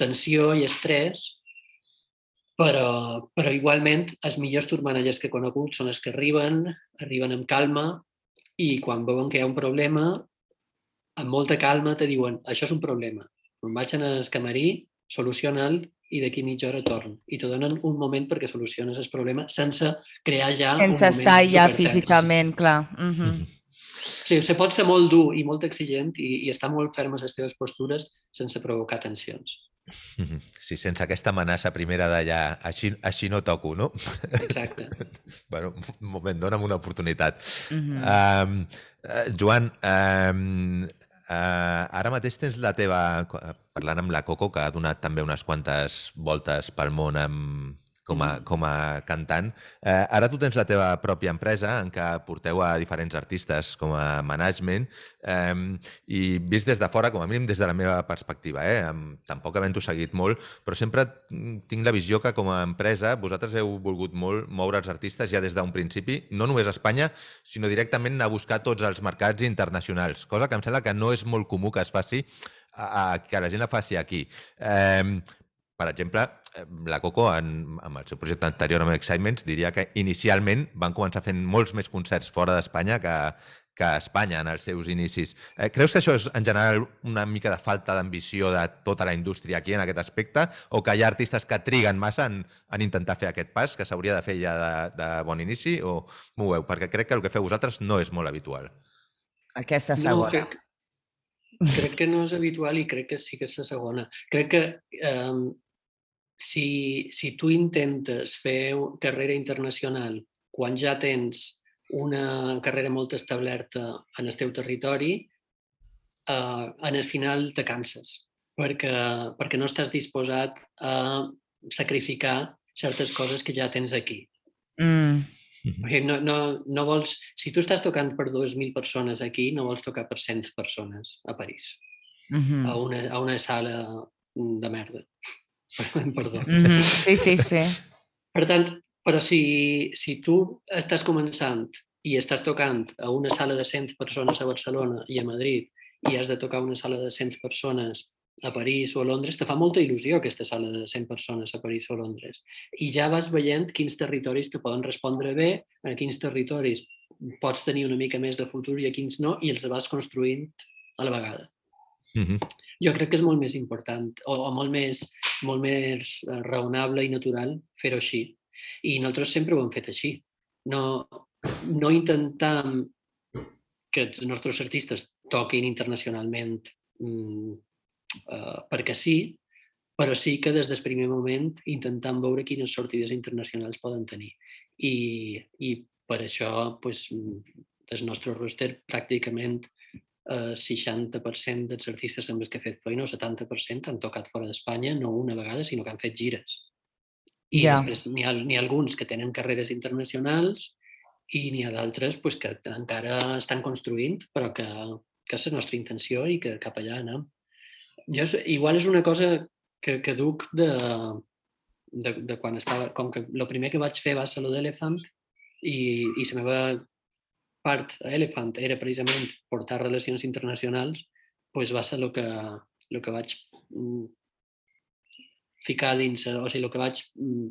tensió i estrès, però, però igualment els millors tour managers que he conegut són els que arriben, arriben amb calma i quan veuen que hi ha un problema, amb molta calma te diuen això és un problema. Vaig al camarí, soluciona'l i d'aquí mitja hora torn. I te donen un moment perquè soluciones el problema sense crear ja Sense un moment estar ja físicament, clar. Mhm. Sí, se pot ser molt dur i molt exigent i, i estar molt ferm a les teves postures sense provocar tensions. Mhm. Sí, sense aquesta amenaça primera d'allà, així, així no toco, no? Exacte. bueno, un moment, dona'm una oportunitat. Mhm. Um, uh, Joan, um, uh, ara mateix tens la teva... Parlant amb la Coco, que ha donat també unes quantes voltes pel món amb, com a, com a cantant. Eh, ara tu tens la teva pròpia empresa en què porteu a diferents artistes com a management eh, i vist des de fora, com a mínim des de la meva perspectiva, eh, tampoc havent-ho seguit molt, però sempre tinc la visió que com a empresa vosaltres heu volgut molt moure els artistes ja des d'un principi, no només a Espanya, sinó directament a buscar tots els mercats internacionals, cosa que em sembla que no és molt comú que es faci a, a, que la gent la faci aquí. Eh, per exemple, la Coco, en, amb el seu projecte anterior amb Excitements, diria que inicialment van començar fent molts més concerts fora d'Espanya que, que a Espanya en els seus inicis. Eh, creus que això és, en general, una mica de falta d'ambició de tota la indústria aquí en aquest aspecte? O que hi ha artistes que triguen massa en, en intentar fer aquest pas, que s'hauria de fer ja de, de bon inici? O m'ho veu? Perquè crec que el que feu vosaltres no és molt habitual. Aquesta segona. No, crec, crec que no és habitual i crec que sí que és la segona. Crec que eh, si, si tu intentes fer carrera internacional quan ja tens una carrera molt establerta en el teu territori, eh, en el final te canses perquè, perquè no estàs disposat a sacrificar certes coses que ja tens aquí. Mm. No, no, no vols, si tu estàs tocant per 2.000 persones aquí, no vols tocar per 100 persones a París, Mm -hmm. a, una, a una sala de merda. Perdó. Mm -hmm. Sí, sí, sí. Per tant, però si, si tu estàs començant i estàs tocant a una sala de 100 persones a Barcelona i a Madrid i has de tocar una sala de 100 persones a París o a Londres, te fa molta il·lusió aquesta sala de 100 persones a París o a Londres. I ja vas veient quins territoris te poden respondre bé, a quins territoris pots tenir una mica més de futur i a quins no, i els vas construint a la vegada. Mm -hmm. Jo crec que és molt més important o, o molt, més, molt més eh, raonable i natural fer-ho així. I nosaltres sempre ho hem fet així. No, no intentam que els nostres artistes toquin internacionalment mm, uh, perquè sí, però sí que des del primer moment intentant veure quines sortides internacionals poden tenir. I, i per això pues, el nostre roster pràcticament eh, 60% dels artistes amb els que he fet feina, o 70% han tocat fora d'Espanya, no una vegada, sinó que han fet gires. I Ja. després n'hi ha, ha alguns que tenen carreres internacionals i n'hi ha d'altres pues, que encara estan construint, però que, que és la nostra intenció i que cap allà anem. Jo, igual és una cosa que, que duc de, de, de quan estava... Com que el primer que vaig fer va ser lo d'Elephant i, i la meva part a Elephant era precisament portar relacions internacionals, pues va ser el que, el que vaig mm, ficar dins, o sigui, el que vaig mm,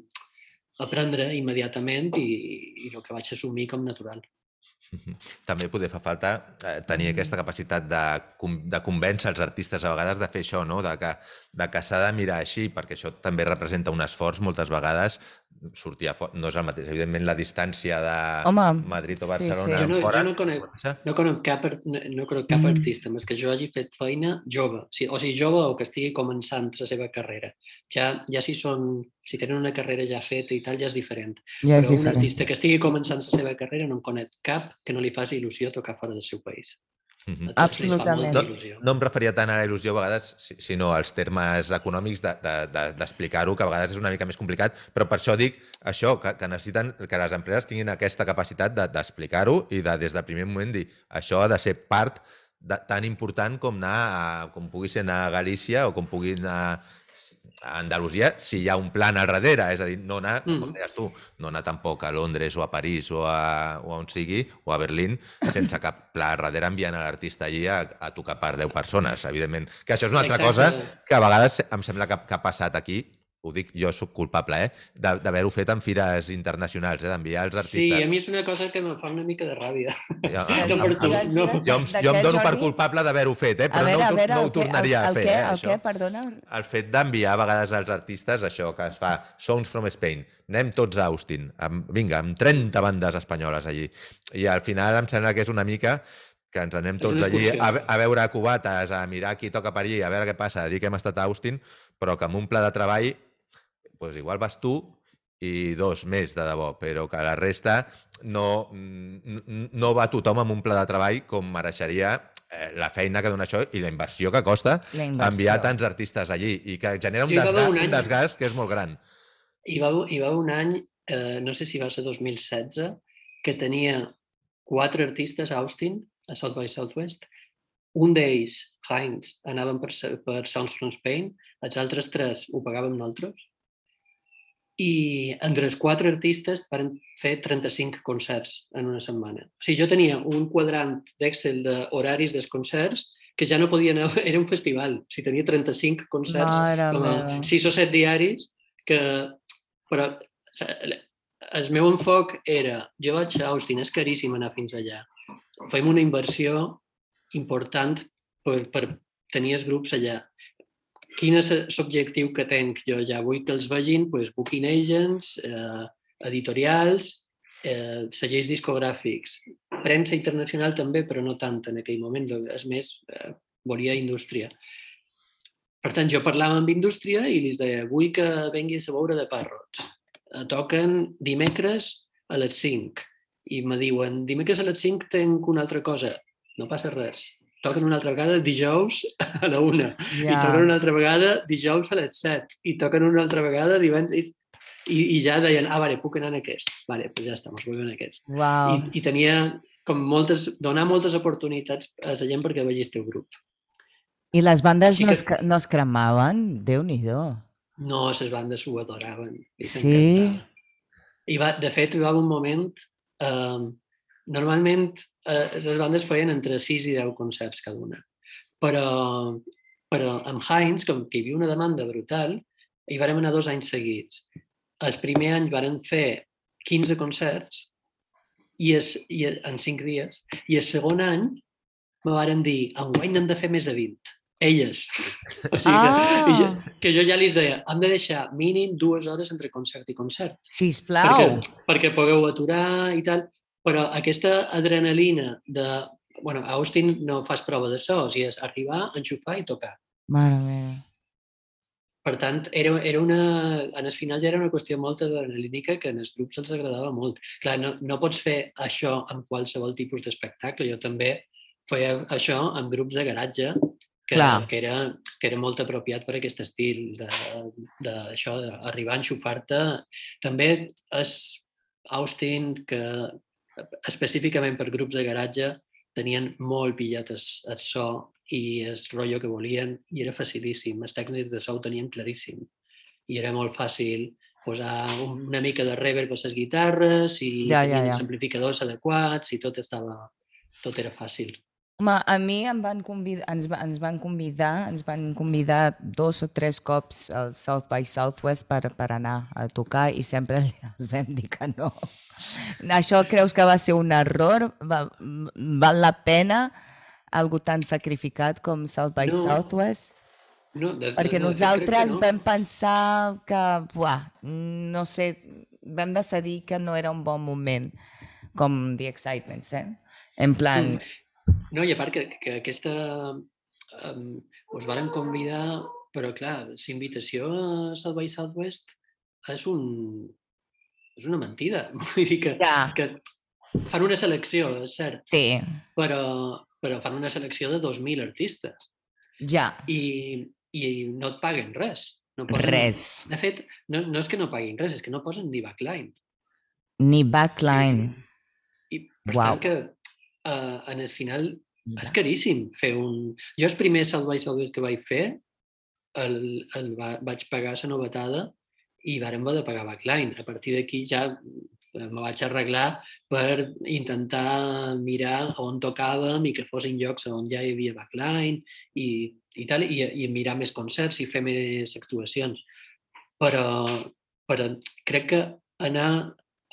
aprendre immediatament i, i el que vaig assumir com natural. També poder fa falta eh, tenir aquesta capacitat de, de convèncer els artistes a vegades de fer això, no? de que, de que s'ha de mirar així, perquè això també representa un esforç moltes vegades sortir a fora. No és el mateix, evidentment, la distància de Home, Madrid o sí, sí. Barcelona Jo no- fora. jo no conec-. No conec cap, no, no conec cap Mm. artista més que jo hagi fet feina jove, sí, o sigui, jove o que estigui començant la seva carrera. Ja, ja si, són, si tenen una carrera ja feta i tal, ja és diferent. ja és Però un diferent. artista que estigui començant la seva carrera no en conec cap que no li faci il·lusió tocar fora del seu país. Els fa Absolutament. il·lusió. No em referia tant a la il·lusió a vegades, si- sinó als termes econòmics d'explicar-ho, de, de, d'explicar-ho, que a vegades és una mica més complicat, però per això dic això, que, que necessiten que les empreses tinguin aquesta capacitat de- d'explicar-ho i de, des del primer moment dir això ha de ser part de, tan important com anar a, com pugui ser anar a Galícia o com pugui anar a Andalusia si hi ha un plan al darrere, és a dir, no anar, mm. com Mhm. deies tu, no anar tampoc a Londres o a París o a, o a on sigui, o a Berlín, sense cap pla al darrere enviant l'artista allí a, a tocar per 10 persones, evidentment. Que això és una altra Exacte. cosa que a vegades em sembla que, que ha passat aquí, ho dic, jo sóc culpable, eh, de- d'haver-ho fet en fires internacionals, eh, d'enviar els Sí, artistes. a mi és una cosa que em fa una mica de ràbia. Ja, No em- per tu, no. Jo, em, De jo em dono per culpable d'haver-ho fet, eh, A però veure, no, a ho, veure, no ho tornaria el, a el fer, què, eh, el això. què, perdona? El fet d'enviar a vegades als artistes això que es fa Songs from Spain, anem tots a Austin, amb, vinga, amb 30 bandes espanyoles allí. I al final em sembla que és una mica que ens anem tots allí a, a veure cubates, a mirar qui toca per allí, a veure què passa, a dir que hem estat a Austin, però que amb un pla de treball, doncs igual vas tu i dos més de debò, però que la resta no, n- no va tothom amb un pla de treball com mereixeria eh, la feina que dona això i la inversió que costa inversió. enviar tants artistes allí i que genera un haver desgast, un un, any- desgast que és molt gran. hi va, hi va un any, eh, no sé si va ser 2016, que tenia quatre artistes a Austin, a South by Southwest. Un d'ells, Heinz, anaven per, per Sounds from Spain, els altres tres ho pagàvem nosaltres. I entre els quatre artistes van fer 35 concerts en una setmana. O sigui, jo tenia un quadrant d'Excel d'horaris dels concerts que ja no podia anar, era un festival. O sigui, tenia 35 concerts Mare com a meva. 6 o 7 diaris que... Però el meu enfoc era, jo vaig a Austin, és caríssim anar fins allà. Fem una inversió important per, per tenir els grups allà. Quin és l'objectiu que tenc jo ja? Vull que els vegin pues, booking agents, eh, editorials, eh, segells discogràfics, premsa internacional també, però no tant en aquell moment. És més, eh, volia indústria. Per tant, jo parlava amb indústria i els deia vull que venguis a veure de Parrots. Toquen dimecres a les 5 i me diuen dimecres a les 5 tenc una altra cosa. No passa res. Toquen una altra vegada dijous a la 1 i Ja. toquen una altra vegada dijous a les 7 i toquen una altra vegada divendres i, i ja deien, ah, vale, puc anar en aquest. Vale, pues ja està, mos vull en aquest. Uau. I, I tenia com moltes, donar moltes oportunitats a la gent perquè veiés teu grup. I les bandes Sí no, que- es, no es cremaven? Déu-n'hi-do. No, les bandes ho adoraven. li Sí? I va, de fet, hi va un moment... Eh, normalment, eh, les bandes feien entre 6 i 10 concerts cada una. Però, però amb Heinz, com que hi havia una demanda brutal, hi vàrem anar dos anys seguits. El primer any varen fer 15 concerts i, es, i en 5 dies. I el segon any me varen dir, enguany n'hem de fer més de 20. Elles. O sigui que, Ah. que jo ja li deia, hem de deixar mínim dues hores entre concert i concert, Sisplau. perquè, perquè pugueu aturar i tal, però aquesta adrenalina de... Bueno, a Austin no fas prova de so, o sigui, és arribar, enxufar i tocar. Mare meva. Per tant, era, era una, en el final ja era una qüestió molt adrenalínica que en els grups els agradava molt. Clar, no, no pots fer això amb qualsevol tipus d'espectacle. Jo també feia això amb grups de garatge, que, Clar. que, era, que era molt apropiat per aquest estil de, de això, d'arribar a enxufar-te. També és Austin, que específicament per grups de garatge tenien molt pillat el, el so i el rotllo que volien i era facilíssim. Els tècnics de so ho tenien claríssim. I era molt fàcil posar una mica de reverb a les guitarres i Ja, ja, ja. els amplificadors adequats i tot estava... Tot era fàcil. Home, a mi em van convidar, ens, va, ens van convidar, ens van convidar dos o tres cops al South by Southwest per, per anar a tocar i sempre els vam dir que no. Això creus que va ser un error? Va, val la pena algo tan sacrificat com South by No. Southwest? No, de, Perquè de, no, que nosaltres no. vam pensar que, buah, no sé, vam decidir que no era un bon moment, com The Excitements, eh? En plan, No, i a part que, que aquesta... Um, us varen convidar, però clar, la invitació a South by Southwest és un... és una mentida. Vull dir que, ja, que fan una selecció, és cert, sí, però, però fan una selecció de 2.000 artistes ja, i, i no et paguen res. No posen, res, De fet, no, no és que no paguin res, és que no posen ni backline. ni backline. I per Uau. tant que uh, en el final és caríssim fer un... Jo el primer South by Southwest que vaig fer el, el va, vaig pagar la novetada i vàrem haver de pagar backline. A partir d'aquí ja eh, me vaig arreglar per intentar mirar on tocàvem i que fossin llocs on ja hi havia backline i, i tal, i, i mirar més concerts i fer més actuacions. Però, però crec que anar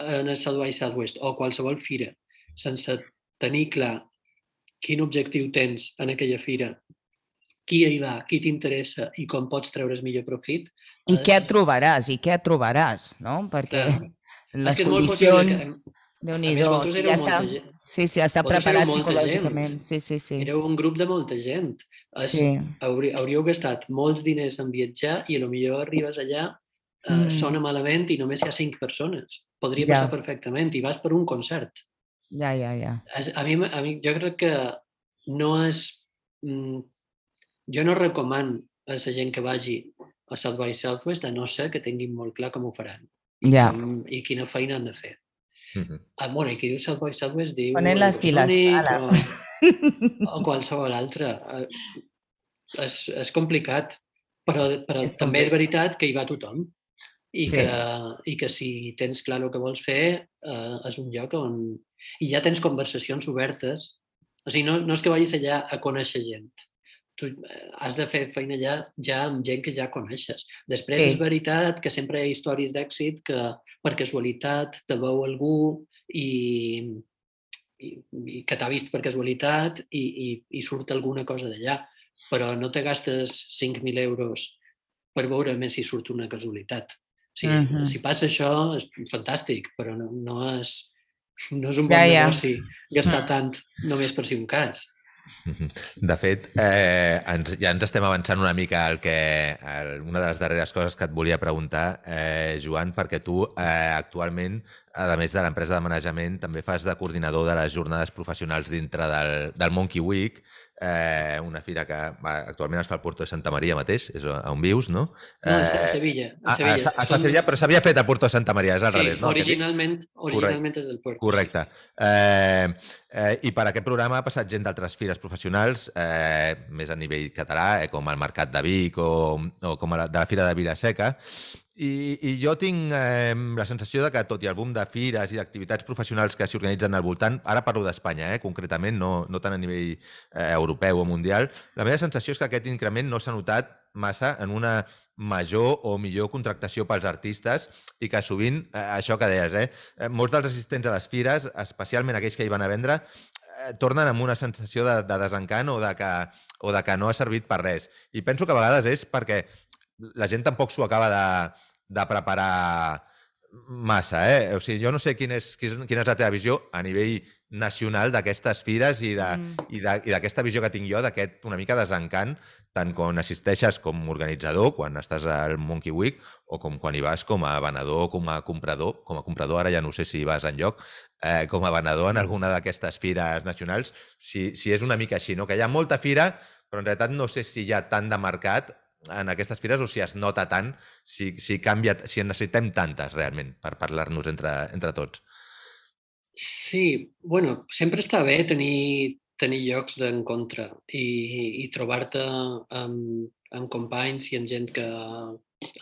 en el South by Southwest o qualsevol fira sense tenir clar quin objectiu tens en aquella fira, qui hi va, qui t'interessa i com pots treure's millor profit. I és- què trobaràs? I què trobaràs, no? Perquè Clar. les és que- condicions... déu nhi ja molta està, gent. sí, sí, està Vosaltres preparat molta psicològicament. gent. Sí, sí, sí. Éreu un grup de molta gent. Es, sí. haurí, hauríeu gastat molts diners en viatjar i a lo millor arribes allà, eh, Mm. sona malament i només hi ha cinc persones. Podria Ja. passar perfectament i vas per un concert. Ja, ja, ja. És- A mi, a mi jo crec que no és... mm, Jo no recomano a la gent que vagi a South by Southwest, a no ser que tinguin molt clar com ho faran Ja. com, i quina feina han de fer. Mhm. Ah, bueno, i qui diu South by Southwest diu Ponen les piles, ala. o, o qualsevol altre. Eh, És, és complicat, però, però És també és complicat. veritat que hi va tothom i, Sí. que, i que si tens clar el que vols fer eh, és un lloc on... I ja tens conversacions obertes. O sigui, no, no és que vagis allà a conèixer gent. Tu eh, has de fer feina allà ja amb gent que ja coneixes. Després Sí. és veritat que sempre hi ha històries d'èxit que per casualitat te veu algú i, i, i que t'ha vist per casualitat i, i, i surt alguna cosa d'allà. Però no te gastes 5.000 euros per veure més si surt una casualitat. O sigui, Mhm. Si passa això, és fantàstic, però no, no, és, no és un bon Ja, ja. negoci gastar tant només per si un cas. De fet, eh, ens, ja ens estem avançant una mica al que, al, una de les darreres coses que et volia preguntar, eh, Joan, perquè tu eh, actualment, a més de l'empresa de manejament, també fas de coordinador de les jornades professionals dintre del, del Monkey Week, eh, una fira que va, actualment es fa al Porto de Santa Maria mateix, és on vius, no? No, a Se- a Sevilla. A Ah, Sevilla. ah, es fa a Sevilla, però s'havia fet al Porto de Santa Maria, és al sí, revés, no? Originalment, originalment és del Puerto. Correcte. Eh, eh, I per aquest programa ha passat gent d'altres fires professionals, eh, més a nivell català, eh, com el Mercat de Vic o, o com a la, de la Fira de Vilaseca, i, i jo tinc eh, la sensació de que, tot i el boom de fires i d'activitats professionals que s'hi organitzen al voltant, ara parlo d'Espanya, eh, concretament, no, no tant a nivell eh, europeu o mundial, la meva sensació és que aquest increment no s'ha notat massa en una major o millor contractació pels artistes i que sovint, eh, això que deies, eh, eh, molts dels assistents a les fires, especialment aquells que hi van a vendre, eh, tornen amb una sensació de, de desencant o de, que, o de que no ha servit per res. I penso que a vegades és perquè la gent tampoc s'ho acaba de, de preparar massa, eh? O sigui, jo no sé quin és, quin és, quina és la teva visió a nivell nacional d'aquestes fires i Mm. i d'aquesta visió que tinc jo d'aquest una mica desencant tant quan assisteixes com organitzador, quan estàs al Monkey Week, o com quan hi vas com a venedor, com a comprador. Com a comprador, ara ja no sé si vas en lloc, eh, com a venedor en alguna d'aquestes fires nacionals, si, si és una mica així, no? que hi ha molta fira, però en realitat no sé si hi ha tant de mercat en aquestes fires o si es nota tant, si, si canvia, si en necessitem tantes realment per parlar-nos entre, entre tots. Sí, bueno, sempre està bé tenir, tenir llocs d'encontre i, i trobar-te amb, amb companys i amb gent que,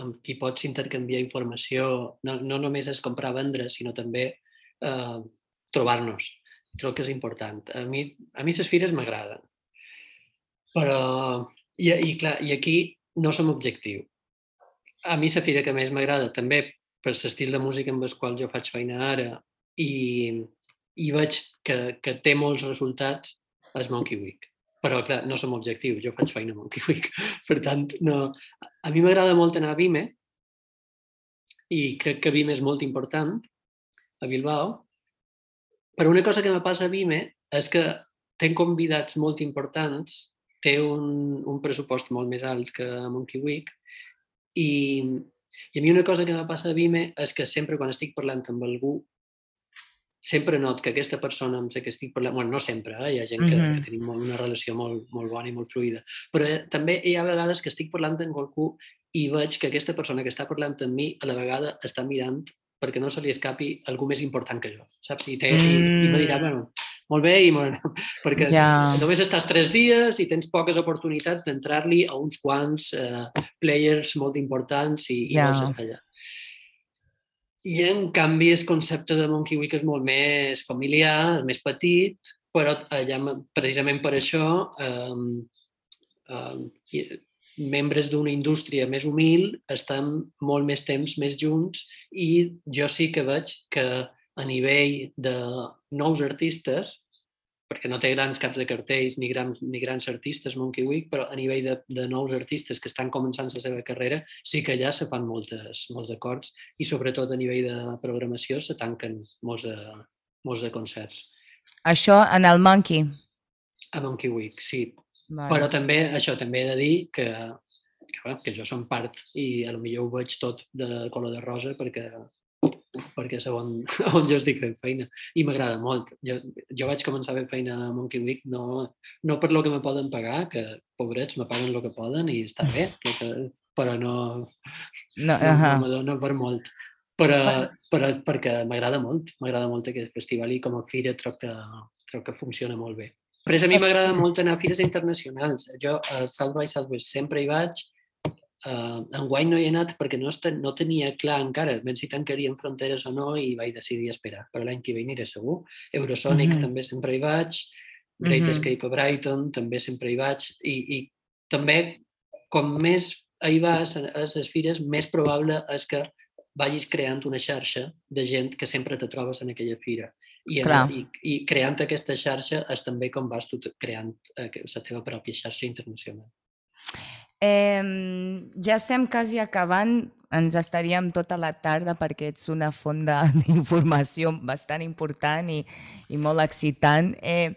amb qui pots intercanviar informació. No, no només és comprar vendre, sinó també eh, trobar-nos. Crec que és important. A mi, a mi les fires m'agraden. Però, i, i, clar, i aquí no som objectiu. A mi la fira que més m'agrada també per l'estil de música amb el qual jo faig feina ara i, i veig que, que té molts resultats és Monkey Week. Però, clar, no som objectius, jo faig feina a Monkey Week. Per tant, no... a mi m'agrada molt anar a Vime i crec que Vime és molt important a Bilbao, però una cosa que me passa a Vime és que ten convidats molt importants, té un, un pressupost molt més alt que Monkey Week i, i a mi una cosa que me passa a Vime és que sempre quan estic parlant amb algú sempre not que aquesta persona amb la que estic parlant, bueno, no sempre, eh? hi ha gent que, Mhm. que tenim molt- una relació molt, molt bona i molt fluida, però eh, també hi ha vegades que estic parlant amb algú i veig que aquesta persona que està parlant amb mi a la vegada està mirant perquè no se li escapi algú més important que jo, saps? I, té, i, i me dirà, Mm. bueno, molt bé, i molt, perquè Ja. només estàs tres dies i tens poques oportunitats d'entrar-li a uns quants eh, players molt importants i, i Ja. vols estar allà. I en canvi el concepte de Monkey Week és molt més familiar, és més petit, però allà, precisament per això eh, eh, membres d'una indústria més humil estan molt més temps més junts i jo sí que veig que a nivell de nous artistes, perquè no té grans caps de cartells ni grans, ni grans artistes Monkey Week, però a nivell de, de nous artistes que estan començant la seva carrera, sí que allà se fan moltes, molts acords i sobretot a nivell de programació se tanquen molts de, molts de concerts. Això en el Monkey. A Monkey Week, sí. Vale. Però també, això també he de dir que, que, bueno, que jo som part i a lo millor ho veig tot de color de rosa perquè perquè és on, on jo estic fent feina i m'agrada molt. Jo, jo vaig començar a fer feina a Monkey Week no, no per lo que me poden pagar, que pobrets me paguen el que poden i està bé, que però no, No, no, ahà. no m'adona per molt. Però, però perquè m'agrada molt, m'agrada molt aquest festival i com a fira trob que, trob que funciona molt bé. Després a mi m'agrada molt anar a fires internacionals. Jo a South by Southwest sempre hi vaig. Uh, enguany no hi he anat perquè no, no tenia clar encara ben si tancarien fronteres o no i vaig decidir esperar. Però l'any que ve aniré segur. Eurosonic Mhm. també sempre hi vaig. Great Mhm. Escape a Brighton també sempre hi vaig. I, i també, com més hi vas a les fires, més probable és que vagis creant una xarxa de gent que sempre te trobes en aquella fira. I, en- Clar. i, i creant aquesta xarxa és també com vas tu creant eh, la teva pròpia xarxa internacional. Eh, ja estem quasi acabant, ens estaríem tota la tarda perquè ets una font d'informació bastant important i, i molt excitant. Eh,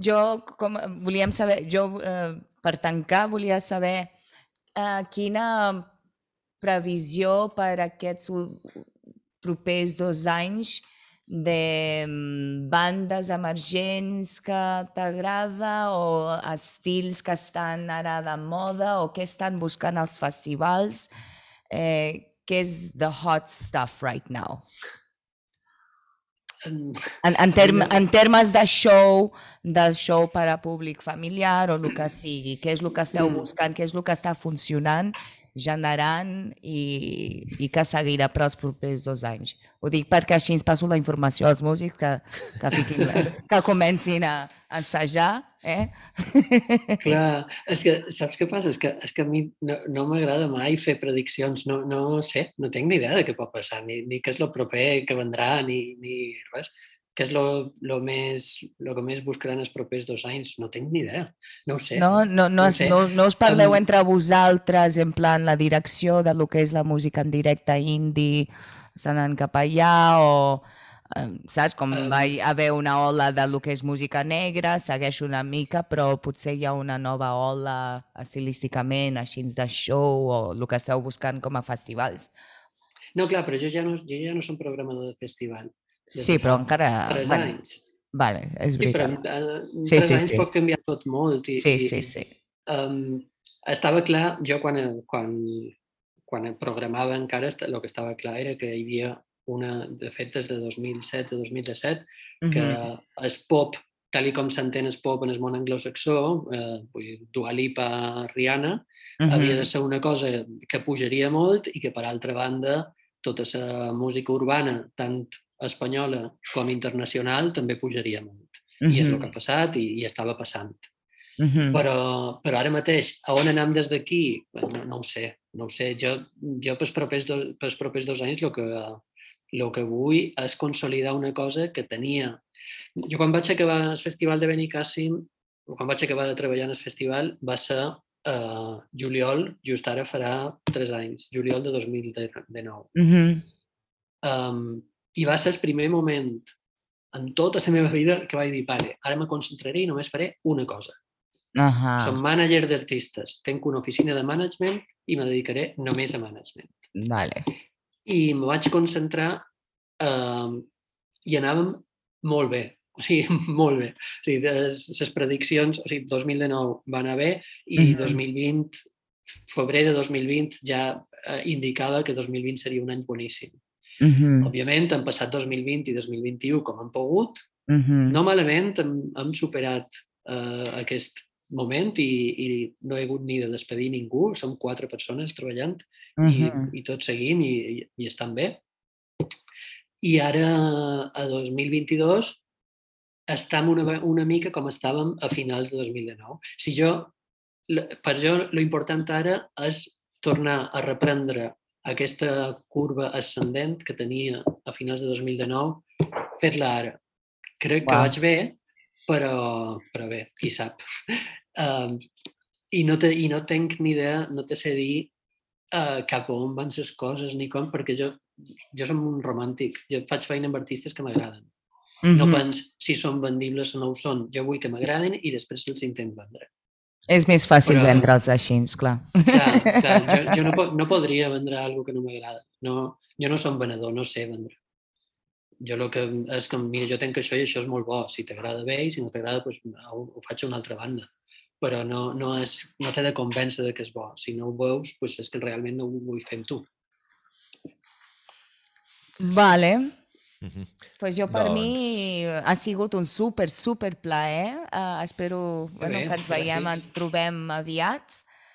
jo, com, volíem saber, jo eh, per tancar volia saber eh, quina previsió per aquests propers dos anys de mm, bandes emergents que t'agrada o estils que estan ara de moda o què estan buscant als festivals? Eh, què és the hot stuff right now? En- En, en, term, en termes de show, de show per a públic familiar o el que sigui, què és el que esteu Mm. buscant, què és el que està funcionant, generant i, i que seguirà per als propers dos anys. Ho dic perquè així ens passo la informació als músics que, que, fiquin, que comencin a assajar. Eh? Clar, és que saps què passa? És que, és que a mi no, no m'agrada mai fer prediccions. No, no sé, no tinc ni idea de què pot passar, ni, ni què és el proper que vendrà, ni, ni res. Què és lo, lo, més, lo que més buscaran els propers dos anys? No tinc ni idea. No ho sé. No, no, no, no es, sé. no, no us parleu Em- entre vosaltres, en plan la direcció de lo que és la música en directe indie, se n'han cap allà o... em, Saps? Com Em- va haver una ola de lo que és música negra, segueix una mica, però potser hi ha una nova ola estilísticament, així de show, o el que esteu buscant com a festivals. No, clar, però jo ja no, jo ja no som programador de festival. Sí, però encara... Tres bueno, anys. Vale, és Sí, però veritat. en, en Sí, tres sí, anys sí. pot canviar tot molt. I, Sí, i, sí, sí. Um, estava clar, jo quan, quan, quan em programava encara, el que estava clar era que hi havia una, de fet, des de 2007 a 2017, que Mhm. el pop, tal i com s'entén el pop en el món anglosaxó, eh, vull dir, Dua Lipa, Rihanna, havia de ser una cosa que pujaria molt i que, per altra banda, tota la música urbana, tant espanyola com internacional, també pujaria molt. I és el que ha passat i, i estava passant. Mhm. Però, però ara mateix, a on anem des d'aquí? No, no ho sé, no ho sé. Jo, jo pels, propers do, pels propers dos anys el que, el que vull és consolidar una cosa que tenia. Jo quan vaig acabar el festival de Benicàssim, quan vaig acabar de treballar en el festival, va ser uh, juliol, just ara farà tres anys, juliol de 2019. Mhm. Um, I va ser el primer moment en tota la meva vida que vaig dir, vale, ara me concentraré i només faré una cosa. Ahà. Som manager d'artistes, tenc una oficina de management i me dedicaré només a management. Vale. I me vaig concentrar eh, i anàvem molt bé, o sigui, molt bé. O sigui, les prediccions, o sigui, 2019 va anar bé i Mhm. 2020, febrer de 2020 ja eh, indicava que 2020 seria un any boníssim. Mhm. Òbviament, han passat 2020 i 2021 com han pogut, Mhm. no malament hem, hem superat eh, aquest moment i, i no he hagut ni de despedir ningú, som quatre persones treballant i, Mhm. i tots seguim i, i, i estan bé. I ara, a 2022, estem una, una mica com estàvem a finals de 2019. Si jo, per jo, lo important ara és tornar a reprendre aquesta curva ascendent que tenia a finals de 2019, fer-la ara. Crec que Uau. vaig bé, però, però bé, qui sap. Um, i, no te, I no tenc ni idea, no te sé dir uh, cap on van les coses ni com, perquè jo, jo som un romàntic. Jo faig feina amb artistes que m'agraden. No Mhm. pens si són vendibles o no ho són. Jo vull que m'agradin i després els intent vendre. És més fàcil Però- vendre'ls així, clar. Clar, clar jo, jo no, no podria vendre alguna que no m'agrada. No, jo no som venedor, no sé vendre. Jo el que és que, mira, jo tenc això i això és molt bo. Si t'agrada bé i si no t'agrada, doncs, ho, ho faig a una altra banda. però no, no, és, no t'he de convèncer de que és bo. Si no ho veus, doncs és que realment no ho vull fer amb tu. Vale. Mm -hmm. Pues jo per Doncs- mi ha sigut un super, super plaer. Uh, espero bueno, bé, que ens veiem, gràcies. ens trobem aviat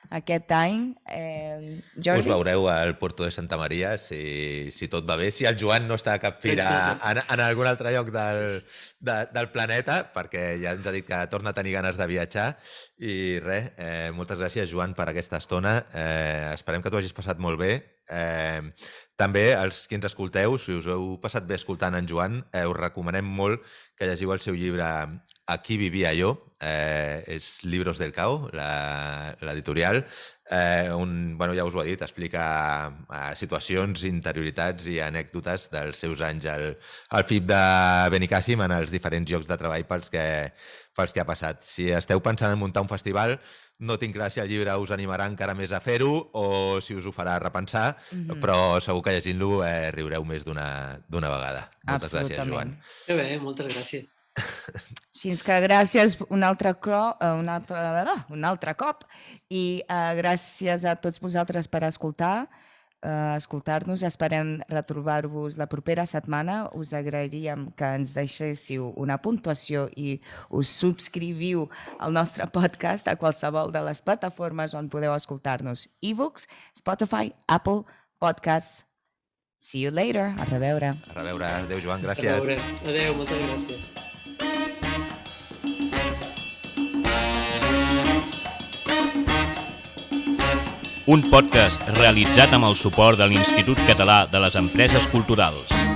aquest any. Eh, Jordi? Us veureu al Porto de Santa Maria, si, si tot va bé. Si el Joan no està a cap fira en, en algun altre lloc del, de, del planeta, perquè ja ens ha dit que torna a tenir ganes de viatjar. I res, eh, moltes gràcies, Joan, per aquesta estona. Eh, esperem que t'ho hagis passat molt bé. Eh, també, els que ens escolteu, si us heu passat bé escoltant en Joan, eh, us recomanem molt que llegiu el seu llibre Aquí vivia jo, eh, és Libros del Cao, l'editorial, eh, on, bueno, ja us ho he dit, explica eh, situacions, interioritats i anècdotes dels seus anys al, al FIP de Benicàssim en els diferents llocs de treball pels que, pels que ha passat. Si esteu pensant en muntar un festival, no tinc clar si el llibre us animarà encara més a fer-ho o si us ho farà repensar, Mhm. però segur que llegint-lo eh, riureu més d'una d'una vegada. Moltes gràcies. Joan. Que bé, moltes gràcies. Així que gràcies un altre, cro, eh, un altre, ah, un altre cop i uh, gràcies a tots vosaltres per escoltar, uh, escoltar-nos. Esperem retrobar-vos la propera setmana. Us agrairíem que ens deixéssiu una puntuació i us subscriviu al nostre podcast a qualsevol de les plataformes on podeu escoltar-nos. ebooks, Spotify, Apple Podcasts. See you later. A reveure. A reveure. Adéu, Joan. A Gràcies. veure. Adéu, moltes gràcies. Un podcast realitzat amb el suport de l'Institut Català de les Empreses Culturals.